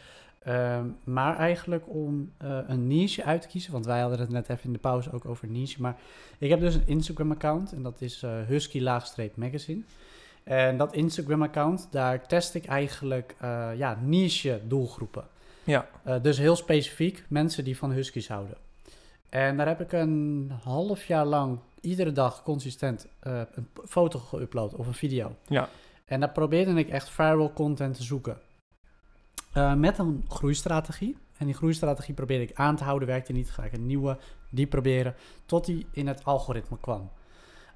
Ehm, maar eigenlijk om eh, een niche uit te kiezen. Want wij hadden het net even in de pauze ook over niche. Maar ik heb dus een Instagram-account. En dat is eh, Husky-magazine. En dat Instagram-account, daar test ik eigenlijk ja, niche-doelgroepen. Ja. Eh, dus heel specifiek mensen die van huskies houden. En daar heb ik een half jaar lang iedere dag consistent eh, een foto geüpload of een video. Ja. En daar probeerde ik echt viral content te zoeken. Eh, met een groeistrategie. En die groeistrategie probeerde ik aan te houden, werkte niet. Ga ik een nieuwe, die proberen, tot die in het algoritme kwam.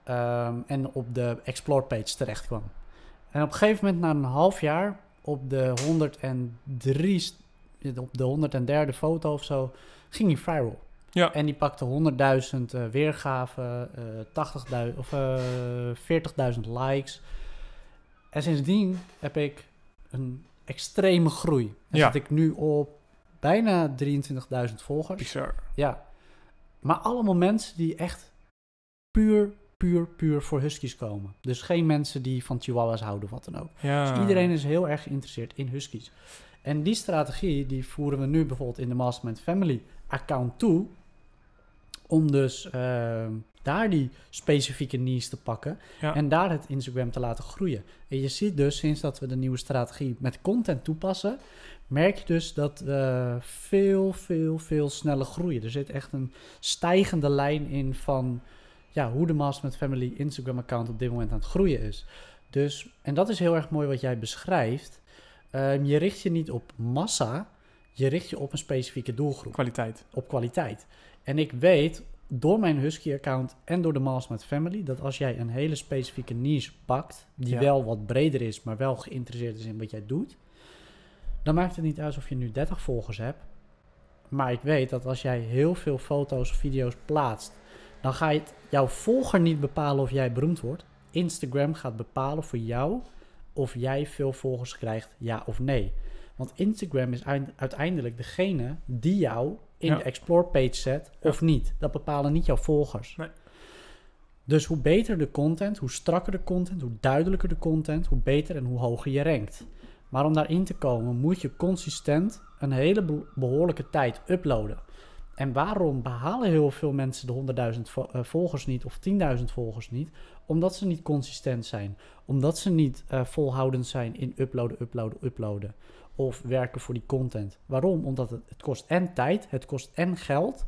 Ehm, en op de explore page terecht kwam. En op een gegeven moment, na een half jaar, op de 103, st- op de 103e foto of zo, ging die viral. Ja. En die pakte 100.000 eh, weergaven, 80.000 of eh 40.000 likes. En sindsdien heb ik een extreme groei. En Ja. zit ik nu op bijna 23.000 volgers. Bizar. Ja. Maar allemaal mensen die echt puur, puur, puur voor huskies komen. Dus geen mensen die van chihuahuas houden, wat dan ook. Ja. Dus iedereen is heel erg geïnteresseerd in huskies. En die strategie, die voeren we nu bijvoorbeeld in de Mastermind Family account toe. Om dus ehm, daar die specifieke niche te pakken. Ja. En daar het Instagram te laten groeien. En je ziet dus, sinds dat we de nieuwe strategie met content toepassen, merk je dus dat we veel, veel, veel sneller groeien. Er zit echt een stijgende lijn in van ja, hoe de Mastermind Family Instagram account op dit moment aan het groeien is. Dus, en dat is heel erg mooi wat jij beschrijft. Ehm, je richt je niet op massa, je richt je op een specifieke doelgroep Kwaliteit. op kwaliteit. En ik weet door mijn Husky-account en door de Mastermind Family dat als jij een hele specifieke niche pakt, die Ja. wel wat breder is, maar wel geïnteresseerd is in wat jij doet, dan maakt het niet uit of je nu 30 volgers hebt. Maar ik weet dat als jij heel veel foto's of video's plaatst, dan ga je het, jouw volger niet bepalen of jij beroemd wordt. Instagram gaat bepalen voor jou of jij veel volgers krijgt, ja of nee. Want Instagram is eind- uiteindelijk degene die jou in Ja. de explore page zet Ja. of niet. Dat bepalen niet jouw volgers. Nee. Dus hoe beter de content, hoe strakker de content, hoe duidelijker de content, hoe beter en hoe hoger je rankt. Maar om daarin te komen moet je consistent een hele be- behoorlijke tijd uploaden. En waarom behalen heel veel mensen de 100.000 vo- eh, volgers niet of 10.000 volgers niet? Omdat ze niet consistent zijn. Omdat ze niet eh, volhoudend zijn in uploaden, uploaden, uploaden. Of werken voor die content. Waarom? Omdat het, het kost en tijd, het kost en geld.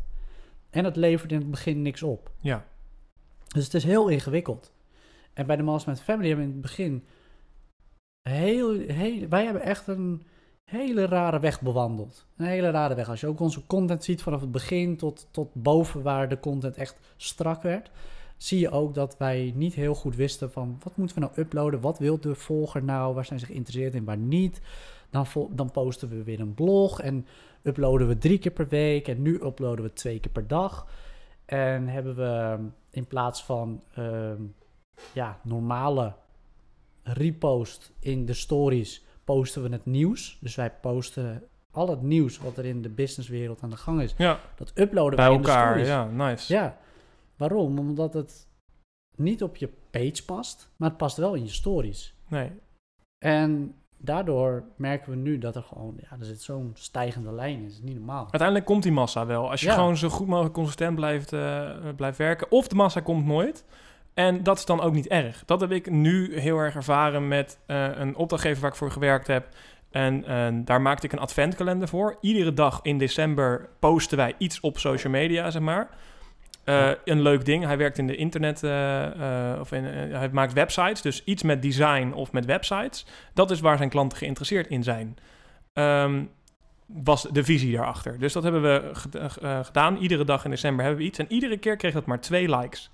En het levert in het begin niks op. Ja. Dus het is heel ingewikkeld. En bij de Mastermind Family hebben we in het begin heel, heel, wij hebben echt een hele rare weg bewandeld. Een hele rare weg. Als je ook onze content ziet vanaf het begin tot, tot boven waar de content echt strak werd, zie je ook dat wij niet heel goed wisten van wat moeten we nou uploaden, wat wil de volger nou, waar zijn ze geïnteresseerd in, waar niet. Dan, dan posten we weer een blog en uploaden we drie keer per week en nu uploaden we twee keer per dag. En hebben we in plaats van ehm, ja, normale repost in de stories, posten we het nieuws. Dus wij posten al het nieuws wat er in de businesswereld aan de gang is. Ja, Dat uploaden bij wij in de elkaar. stories. Ja, nice. Ja. Waarom? Omdat het niet op je page past, maar het past wel in je stories. Nee. En daardoor merken we nu dat er gewoon, ja, er zit zo'n stijgende lijn in. Dat is niet normaal. Uiteindelijk komt die massa wel. Als je Ja. gewoon zo goed mogelijk consistent blijft, eh, blijft werken. Of de massa komt nooit. En dat is dan ook niet erg. Dat heb ik nu heel erg ervaren met eh, een opdrachtgever waar ik voor gewerkt heb. En eh, daar maakte ik een adventkalender voor. Iedere dag in december posten wij iets op social media, zeg maar. Eh, een leuk ding. Hij werkt in de internet, eh, eh, of hij maakt websites. Dus iets met design of met websites. Dat is waar zijn klanten geïnteresseerd in zijn. Ehm, was de visie daarachter. Dus dat hebben we ged- gedaan. Iedere dag in december hebben we iets. En iedere keer kreeg dat maar twee likes.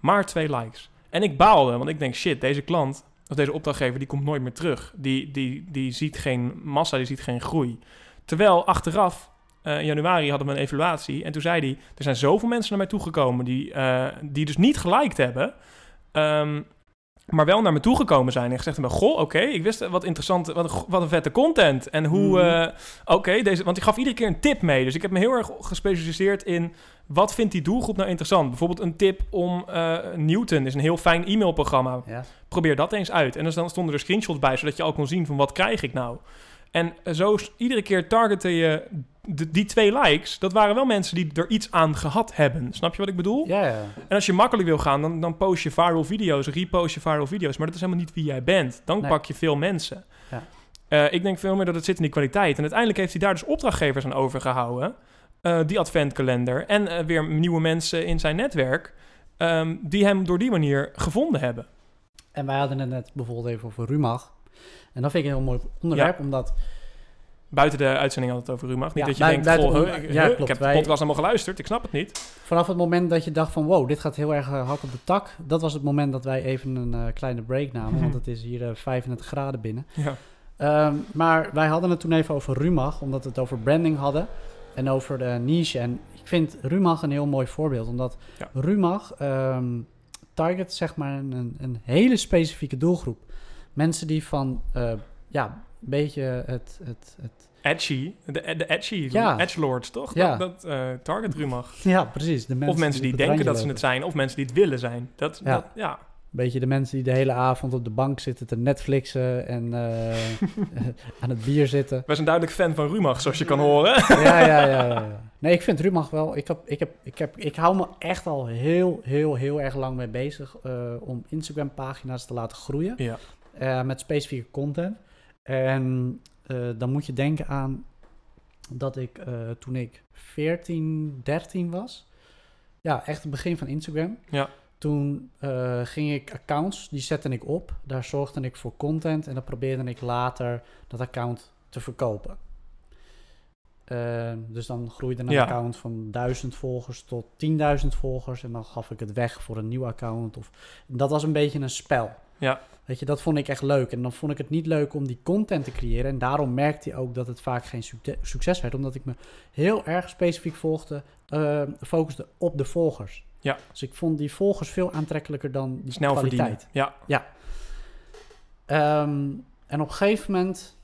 Maar twee likes. En ik baalde, want ik denk, shit, deze klant, of deze opdrachtgever, die komt nooit meer terug. Die, die, die ziet geen massa, die ziet geen groei. Terwijl achteraf, in januari hadden we een evaluatie. En toen zei hij, er zijn zoveel mensen naar mij toegekomen die, eh, die dus niet geliked hebben. ehm, maar wel naar me toegekomen zijn en gezegd hebben: Goh, oké, ik wist wat interessant, wat wat een vette content. En hoe, Mhm. eh, oké, deze, want ik gaf iedere keer een tip mee. Dus ik heb me heel erg gespecialiseerd in wat vindt die doelgroep nou interessant. Bijvoorbeeld een tip om eh, Newton is een heel fijn e-mailprogramma. Ja. Probeer dat eens uit. En dus dan stonden er screenshots bij, zodat je al kon zien van wat krijg ik nou. En eh, zo iedere keer targeten je de- die twee likes. Dat waren wel mensen die er iets aan gehad hebben. Snap je wat ik bedoel? Ja, ja. En als je makkelijk wil gaan, dan, dan post je viral video's, repost je viral video's. Maar dat is helemaal niet wie jij bent. Dan Nee. pak je veel mensen. Ja. Eh, ik denk veel meer dat het zit in die kwaliteit. En uiteindelijk heeft hij daar dus opdrachtgevers aan overgehouden. eh, die adventkalender. En eh, weer nieuwe mensen in zijn netwerk. ehm, die hem door die manier gevonden hebben. En wij hadden het net bijvoorbeeld even over Rumach. En dat vind ik een heel mooi onderwerp, omdat... Buiten de uitzending had het over Rumach. Niet Ja, dat je denkt, buiten- goh, ja, huh, ik klopt. heb de Wij- podcast allemaal geluisterd. Ik snap het niet. Vanaf het moment dat je dacht van wow, dit gaat heel erg eh, hard op de tak. Dat was het moment dat wij even een eh, kleine break namen. Want het is hier eh, 35 graden binnen. Ja. Ehm, maar wij hadden het toen even over Rumach, omdat we het over branding hadden. En over de niche. En ik vind Rumach een heel mooi voorbeeld. Omdat Ja. Rumach ehm, target zeg maar een, een hele specifieke doelgroep. Mensen die van, eh, ja, beetje het, het, het Edgy. De, de edgy. Ja. Edgelords, toch? Ja. Dat, dat eh, target Rumach. ja, precies. De mensen of mensen die denken dat ze het zijn, of mensen die het willen zijn. Dat, Ja. dat, ja. Beetje de mensen die de hele avond op de bank zitten te Netflixen en eh, aan het bier zitten. Wij zijn duidelijk fan van Rumach, zoals je kan horen. Ja, ja, ja, ja. Nee, ik vind Rumach wel. Ik, heb, ik, heb, ik, heb, ik hou me echt al heel, heel, heel erg lang mee bezig eh, om Instagram-pagina's te laten groeien Ja. met specifieke content. En eh, dan moet je denken aan dat ik eh, toen ik 14, 13 was, ja, echt het begin van Instagram. Ja. Toen eh, ging ik accounts, die zette ik op. Daar zorgde ik voor content en dan probeerde ik later dat account te verkopen. Eh, dus dan groeide een Ja. account van 1000 volgers tot 10.000 volgers. En dan gaf ik het weg voor een nieuw account. Of, dat was een beetje een spel. Ja. Weet je, dat vond ik echt leuk. En dan vond ik het niet leuk om die content te creëren. En daarom merkte hij ook dat het vaak geen succe- succes werd. Omdat ik me heel erg specifiek volgde, eh, focuste op de volgers. Ja. Dus ik vond die volgers veel aantrekkelijker dan die Snel kwaliteit. verdienen. Ja. Ehm, en op een gegeven moment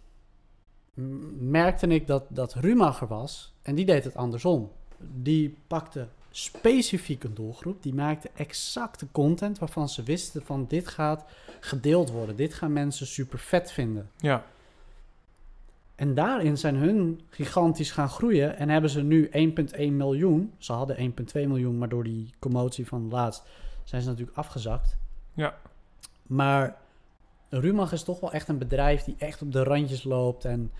merkte ik dat, dat Rumach er was. En die deed het andersom. Die pakte specifiek een doelgroep. Die maakten exacte content waarvan ze wisten van dit gaat gedeeld worden. Dit gaan mensen super vet vinden. Ja, En daarin zijn hun gigantisch gaan groeien en hebben ze nu 1,1 miljoen. Ze hadden 1,2 miljoen, maar door die commotie van laatst zijn ze natuurlijk afgezakt. Ja. Maar Rumach is toch wel echt een bedrijf die echt op de randjes loopt en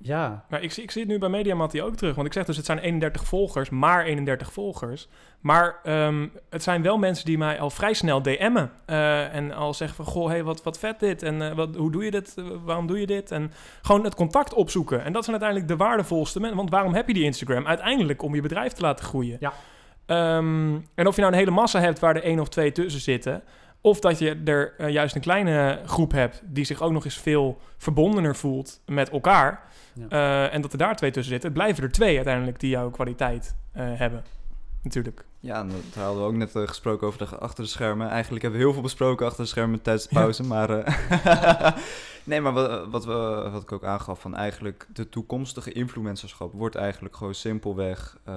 ja, Maar ik, zie- ik zie het nu bij Mediamatti ook terug. Want ik zeg dus, het zijn 31 volgers, maar 31 volgers. Maar ehm, het zijn wel mensen die mij al vrij snel DM'en. eh, en al zeggen van, goh, hey, wat, wat vet dit. En eh, wat, hoe doe je dit? Eh, waarom doe je dit? En gewoon het contact opzoeken. En dat zijn uiteindelijk de waardevolste mensen. Want waarom heb je die Instagram? Uiteindelijk om je bedrijf te laten groeien. Ja. Ehm, en of je nou een hele massa hebt waar er één of twee tussen zitten... Of dat je er eh, juist een kleine groep hebt die zich ook nog eens veel verbondener voelt met elkaar. Ja. Eh, en dat er daar twee tussen zitten. Het blijven er twee uiteindelijk die jouw kwaliteit eh, hebben. Natuurlijk. Ja, en dat hadden we ook net gesproken over de achter de schermen. Eigenlijk hebben we heel veel besproken achter de schermen tijdens de pauze. Maar eh, nee, maar wat, wat, we, wat ik ook aangaf, van eigenlijk de toekomstige influencerschap wordt eigenlijk gewoon simpelweg eh,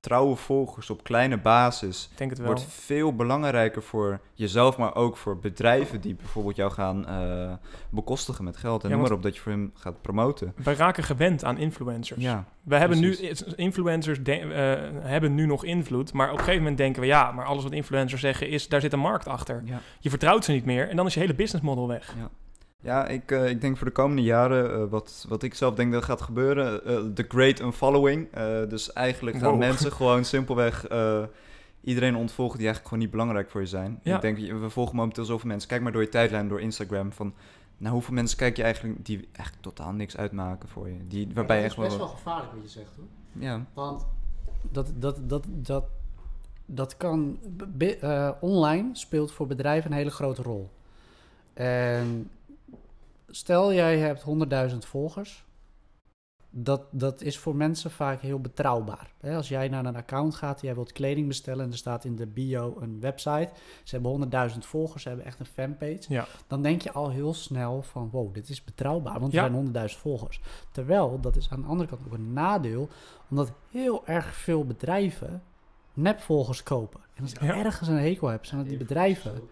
trouwe volgers op kleine basis. Ik denk het wel. Wordt veel belangrijker voor jezelf, maar ook voor bedrijven die bijvoorbeeld jou gaan eh, bekostigen met geld. En Ja, noem maar op dat je voor hem gaat promoten. Wij raken gewend aan influencers. Ja, We hebben nu, precies. influencers de- eh, hebben nu nog invloed, maar op een gegeven moment denken we, ja, maar alles wat influencers zeggen is, daar zit een markt achter. ja. Je vertrouwt ze niet meer en dan is je hele business model weg. Ja, ik, eh, ik denk voor de komende jaren, eh, wat, wat ik zelf denk dat gaat gebeuren, eh, the great unfollowing. Eh dus eigenlijk gaan Wow. mensen gewoon simpelweg eh, iedereen ontvolgen die eigenlijk gewoon niet belangrijk voor je zijn. Ja. Ik denk, we volgen momenteel zoveel mensen. Kijk maar door je tijdlijn, door Instagram, van nou, hoeveel mensen kijk je eigenlijk die eigenlijk totaal niks uitmaken voor je. Die, waarbij je dat echt is best wel... wel gevaarlijk wat je zegt hoor. Ja, Want dat, dat, dat, dat, dat kan. eh, online speelt voor bedrijven een hele grote rol. En stel jij hebt 100.000 volgers. Dat, dat is voor mensen vaak heel betrouwbaar. Hè, als jij naar een account gaat, jij wilt kleding bestellen en er staat in de bio een website. Ze hebben 100.000 volgers, ze hebben echt een fanpage. Ja. Dan denk je al heel snel van wow, dit is betrouwbaar, want Ja. er zijn 100.000 volgers. Terwijl, dat is aan de andere kant ook een nadeel, omdat heel erg veel bedrijven nepvolgers kopen. En als ik Ja. ergens een hekel heb, zijn het die bedrijven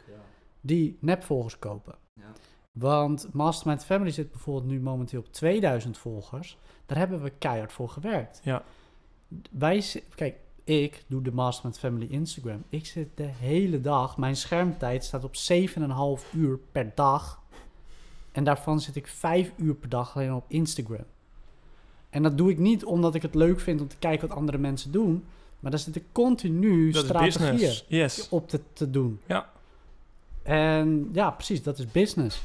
die nepvolgers kopen. Ja. Want Mastermind Family zit bijvoorbeeld nu momenteel op 2000 volgers. Daar hebben we keihard voor gewerkt. Ja. Wij, kijk, ik doe de Mastermind Family Instagram. Ik zit de hele dag, mijn schermtijd staat op 7,5 uur per dag. En daarvan zit ik 5 uur per dag alleen op Instagram. En dat doe ik niet omdat ik het leuk vind om te kijken wat andere mensen doen. Maar daar zit ik continu Dat strategieën. Yes. op te, te doen. Ja. En ja, precies, dat is business.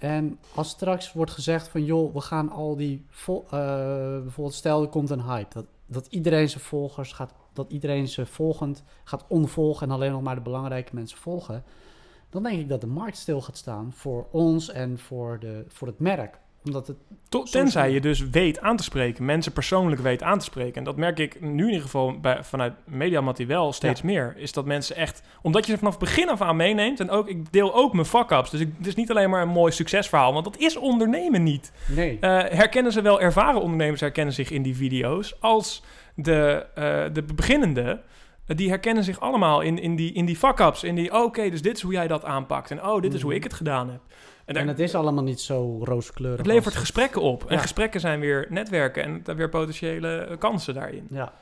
En als straks wordt gezegd van joh, we gaan al die vol, eh, bijvoorbeeld stel er komt een hype dat, dat iedereen zijn volgers gaat, dat iedereen ze volgend gaat onvolgen en alleen nog maar de belangrijke mensen volgen, dan denk ik dat de markt stil gaat staan voor ons en voor, de, voor het merk. Omdat het To- Soms tenzij je dus weet aan te spreken, mensen persoonlijk weet aan te spreken. En dat merk ik nu in ieder geval bij, vanuit Mediamatti wel steeds meer. Is dat mensen echt, omdat je ze vanaf het begin af aan meeneemt. En ook, ik deel ook mijn fuck-ups. Dus ik, het is niet alleen maar een mooi succesverhaal, want dat is ondernemen niet. nee. Eh, herkennen ze wel, ervaren ondernemers herkennen zich in die video's. Als de, eh, de beginnende, eh, die herkennen zich allemaal in, in die, in die fuck-ups. In die, oké, dus dit is hoe jij dat aanpakt. En oh, dit is hoe Mhm. ik het gedaan heb. En, daar- en het is allemaal niet zo rooskleurig. het levert het- gesprekken op. En Ja. gesprekken zijn weer netwerken en daar weer potentiële eh, kansen daarin. Ja,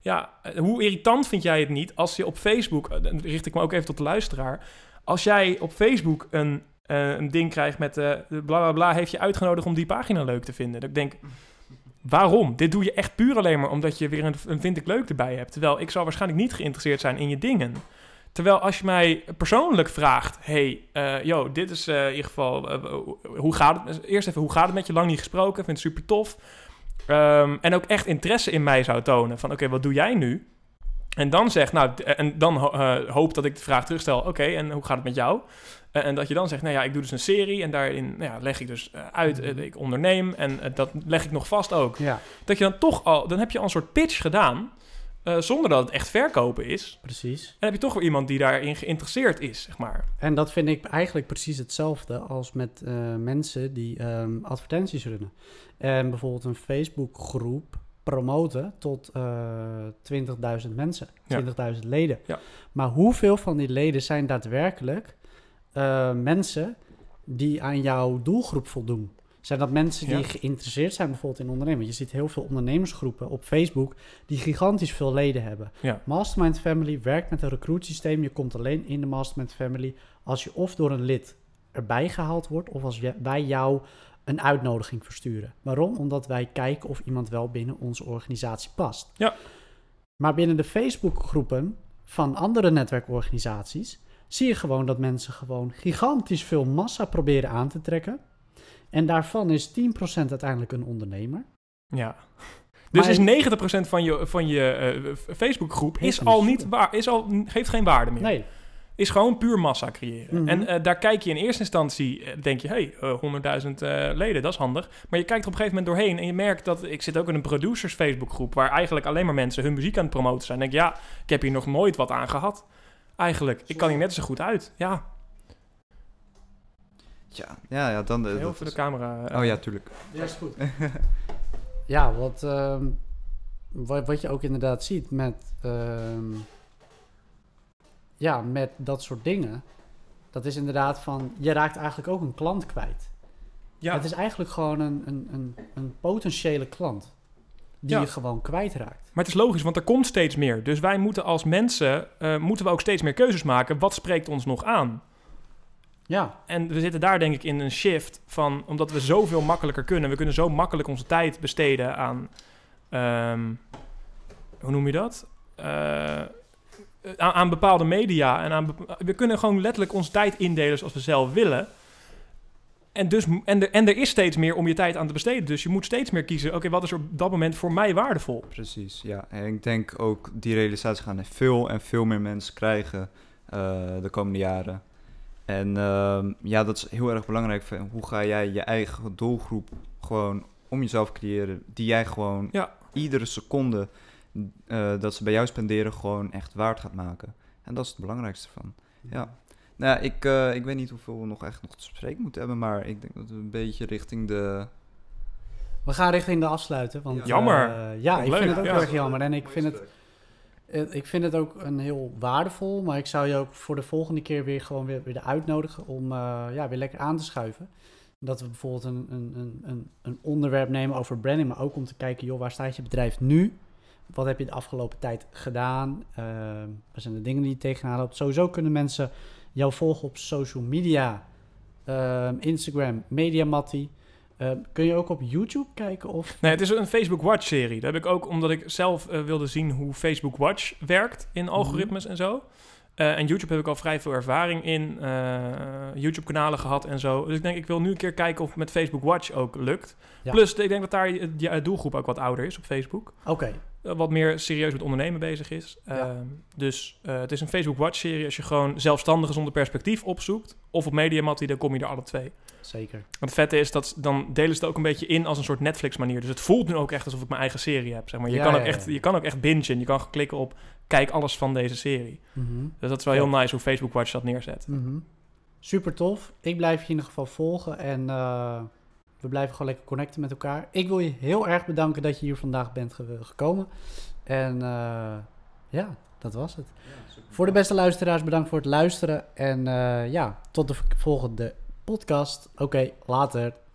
Ja, eh, hoe irritant vind jij het niet als je op Facebook, eh, dan richt ik me ook even tot de luisteraar, als jij op Facebook een, een ding krijgt met eh bla bla bla, heeft je uitgenodigd om die pagina leuk te vinden. Dat ik denk, waarom? Dit doe je echt puur alleen maar omdat je weer een, een vind ik leuk erbij hebt. Terwijl ik zou waarschijnlijk niet geïnteresseerd zijn in je dingen. Terwijl als je mij persoonlijk vraagt, hey, yo, dit is eh, in ieder geval, eh, hoe gaat het? Eerst even, hoe gaat het met je? Lang niet gesproken, vind het super tof. Ehm, en ook echt interesse in mij zou tonen. Van oké, wat doe jij nu? En dan zegt, nou, en dan ho- hoop dat ik de vraag terugstel. Oké, en hoe gaat het met jou? En dat je dan zegt, nou ja, ik doe dus een serie. En daarin nou ja, leg ik dus uit, eh, ik onderneem. En dat leg ik nog vast ook. ja, Dat je dan toch al, dan heb je al een soort pitch gedaan. Eh, zonder dat het echt verkopen is. precies. En heb je toch weer iemand die daarin geïnteresseerd is, zeg maar. En dat vind ik eigenlijk precies hetzelfde als met eh, mensen die ehm, advertenties runnen. En bijvoorbeeld een Facebookgroep promoten tot eh 20.000 mensen, Ja. 20.000 leden. Ja. Maar hoeveel van die leden zijn daadwerkelijk mensen die aan jouw doelgroep voldoen? Zijn dat mensen die Ja. geïnteresseerd zijn bijvoorbeeld in ondernemen? Je ziet heel veel ondernemersgroepen op Facebook die gigantisch veel leden hebben. Ja. Mastermind Family werkt met een recruitsysteem. Je komt alleen in de Mastermind Family als je of door een lid erbij gehaald wordt of als wij jou een uitnodiging versturen. Waarom? Omdat wij kijken of iemand wel binnen onze organisatie past. Ja. Maar binnen de Facebookgroepen van andere netwerkorganisaties zie je gewoon dat mensen gewoon gigantisch veel massa proberen aan te trekken. En daarvan is 10% uiteindelijk een ondernemer. Ja. Dus Maar- is 90% van je, van je eh, Facebookgroep is al niet waar, is al, geeft geen waarde meer. Nee, Is gewoon puur massa creëren. Mhm. En eh, daar kijk je in eerste instantie, eh, denk je, hé, hey, 100.000 eh, leden, dat is handig. Maar je kijkt er op een gegeven moment doorheen en je merkt dat, ik zit ook in een producers Facebookgroep, waar eigenlijk alleen maar mensen hun muziek aan het promoten zijn. Dan denk je, ja, ik heb hier nog nooit wat aan gehad. Eigenlijk, ik kan hier net zo goed uit. Ja, Ja, ja, ja dan... eh, heel dat voor de camera. eh, Oh ja, tuurlijk. Ja, is goed. ja, wat, ehm, wat, wat je ook inderdaad ziet met, ehm, ja, met dat soort dingen. Dat is inderdaad van, je raakt eigenlijk ook een klant kwijt. ja. Het is eigenlijk gewoon een, een, een, een potentiële klant. Die Ja. je gewoon kwijtraakt. Maar het is logisch, want er komt steeds meer. Dus wij moeten als mensen, eh, moeten we ook steeds meer keuzes maken. Wat spreekt ons nog aan? Ja, En we zitten daar denk ik in een shift van, omdat we zoveel makkelijker kunnen. We kunnen zo makkelijk onze tijd besteden aan, ehm, hoe noem je dat? Eh, aan, aan bepaalde media. En aan, bepa- we kunnen gewoon letterlijk onze tijd indelen zoals we zelf willen. En, dus, en, er, en er is steeds meer om je tijd aan te besteden. Dus je moet steeds meer kiezen, oké, wat is er op dat moment voor mij waardevol? Precies, ja. En ik denk ook die realisatie gaan veel en veel meer mensen krijgen eh, de komende jaren. En ehm, ja, dat is heel erg belangrijk. Van Hoe ga jij je eigen doelgroep gewoon om jezelf creëren, die jij gewoon Ja. iedere seconde eh, dat ze bij jou spenderen gewoon echt waard gaat maken. En dat is het belangrijkste van. Ja. Nou ja, ik, eh, ik weet niet hoeveel we nog echt nog te spreken moeten hebben, maar ik denk dat we een beetje richting de... we gaan richting de afsluiten. Want, Jammer. eh, ja, ik Leuk, vind het ook ja. heel erg jammer. En ik vind het, Ik vind het ook een heel waardevol, maar ik zou je ook voor de volgende keer weer gewoon weer, weer uitnodigen om eh, ja, weer lekker aan te schuiven. Dat we bijvoorbeeld een, een, een, een, onderwerp nemen over branding, maar ook om te kijken, joh, waar staat je bedrijf nu? Wat heb je de afgelopen tijd gedaan? Eh, wat zijn de dingen die je tegenaan loopt? Sowieso kunnen mensen jou volgen op social media, eh, Instagram, Mediamatti. Eh, kun je ook op YouTube kijken of... Nee, het is een Facebook Watch serie. Dat heb ik ook omdat ik zelf eh, wilde zien hoe Facebook Watch werkt in algoritmes en zo. Eh, en YouTube heb ik al vrij veel ervaring in. YouTube-kanalen gehad en zo. Dus ik denk, ik wil nu een keer kijken of het met Facebook Watch ook lukt. Ja. Plus, ik denk dat daar je, je doelgroep ook wat ouder is op Facebook. Oké, wat meer serieus met ondernemen bezig is. Ja. Ehm, dus het is een Facebook Watch-serie. Als je gewoon zelfstandigen zonder perspectief opzoekt... of op Mediamatti, dan kom je er alle twee. Zeker. Want het vette is dat dan delen ze het ook een beetje in als een soort Netflix-manier. Dus het voelt nu ook echt alsof ik mijn eigen serie heb. Zeg maar. je, Ja, kan ook echt, ja. je kan ook echt bingen. Je kan klikken op kijk alles van deze serie. Mhm. Dus dat is wel Ja. heel nice hoe Facebook Watch dat neerzet. Mhm. Super tof. Ik blijf je in ieder geval volgen en eh, we blijven gewoon lekker connecten met elkaar. Ik wil je heel erg bedanken dat je hier vandaag bent ge- gekomen. En eh, ja, dat was het. Voor de beste luisteraars, bedankt voor het luisteren. En eh, ja, tot de volgende podcast. Oké, later.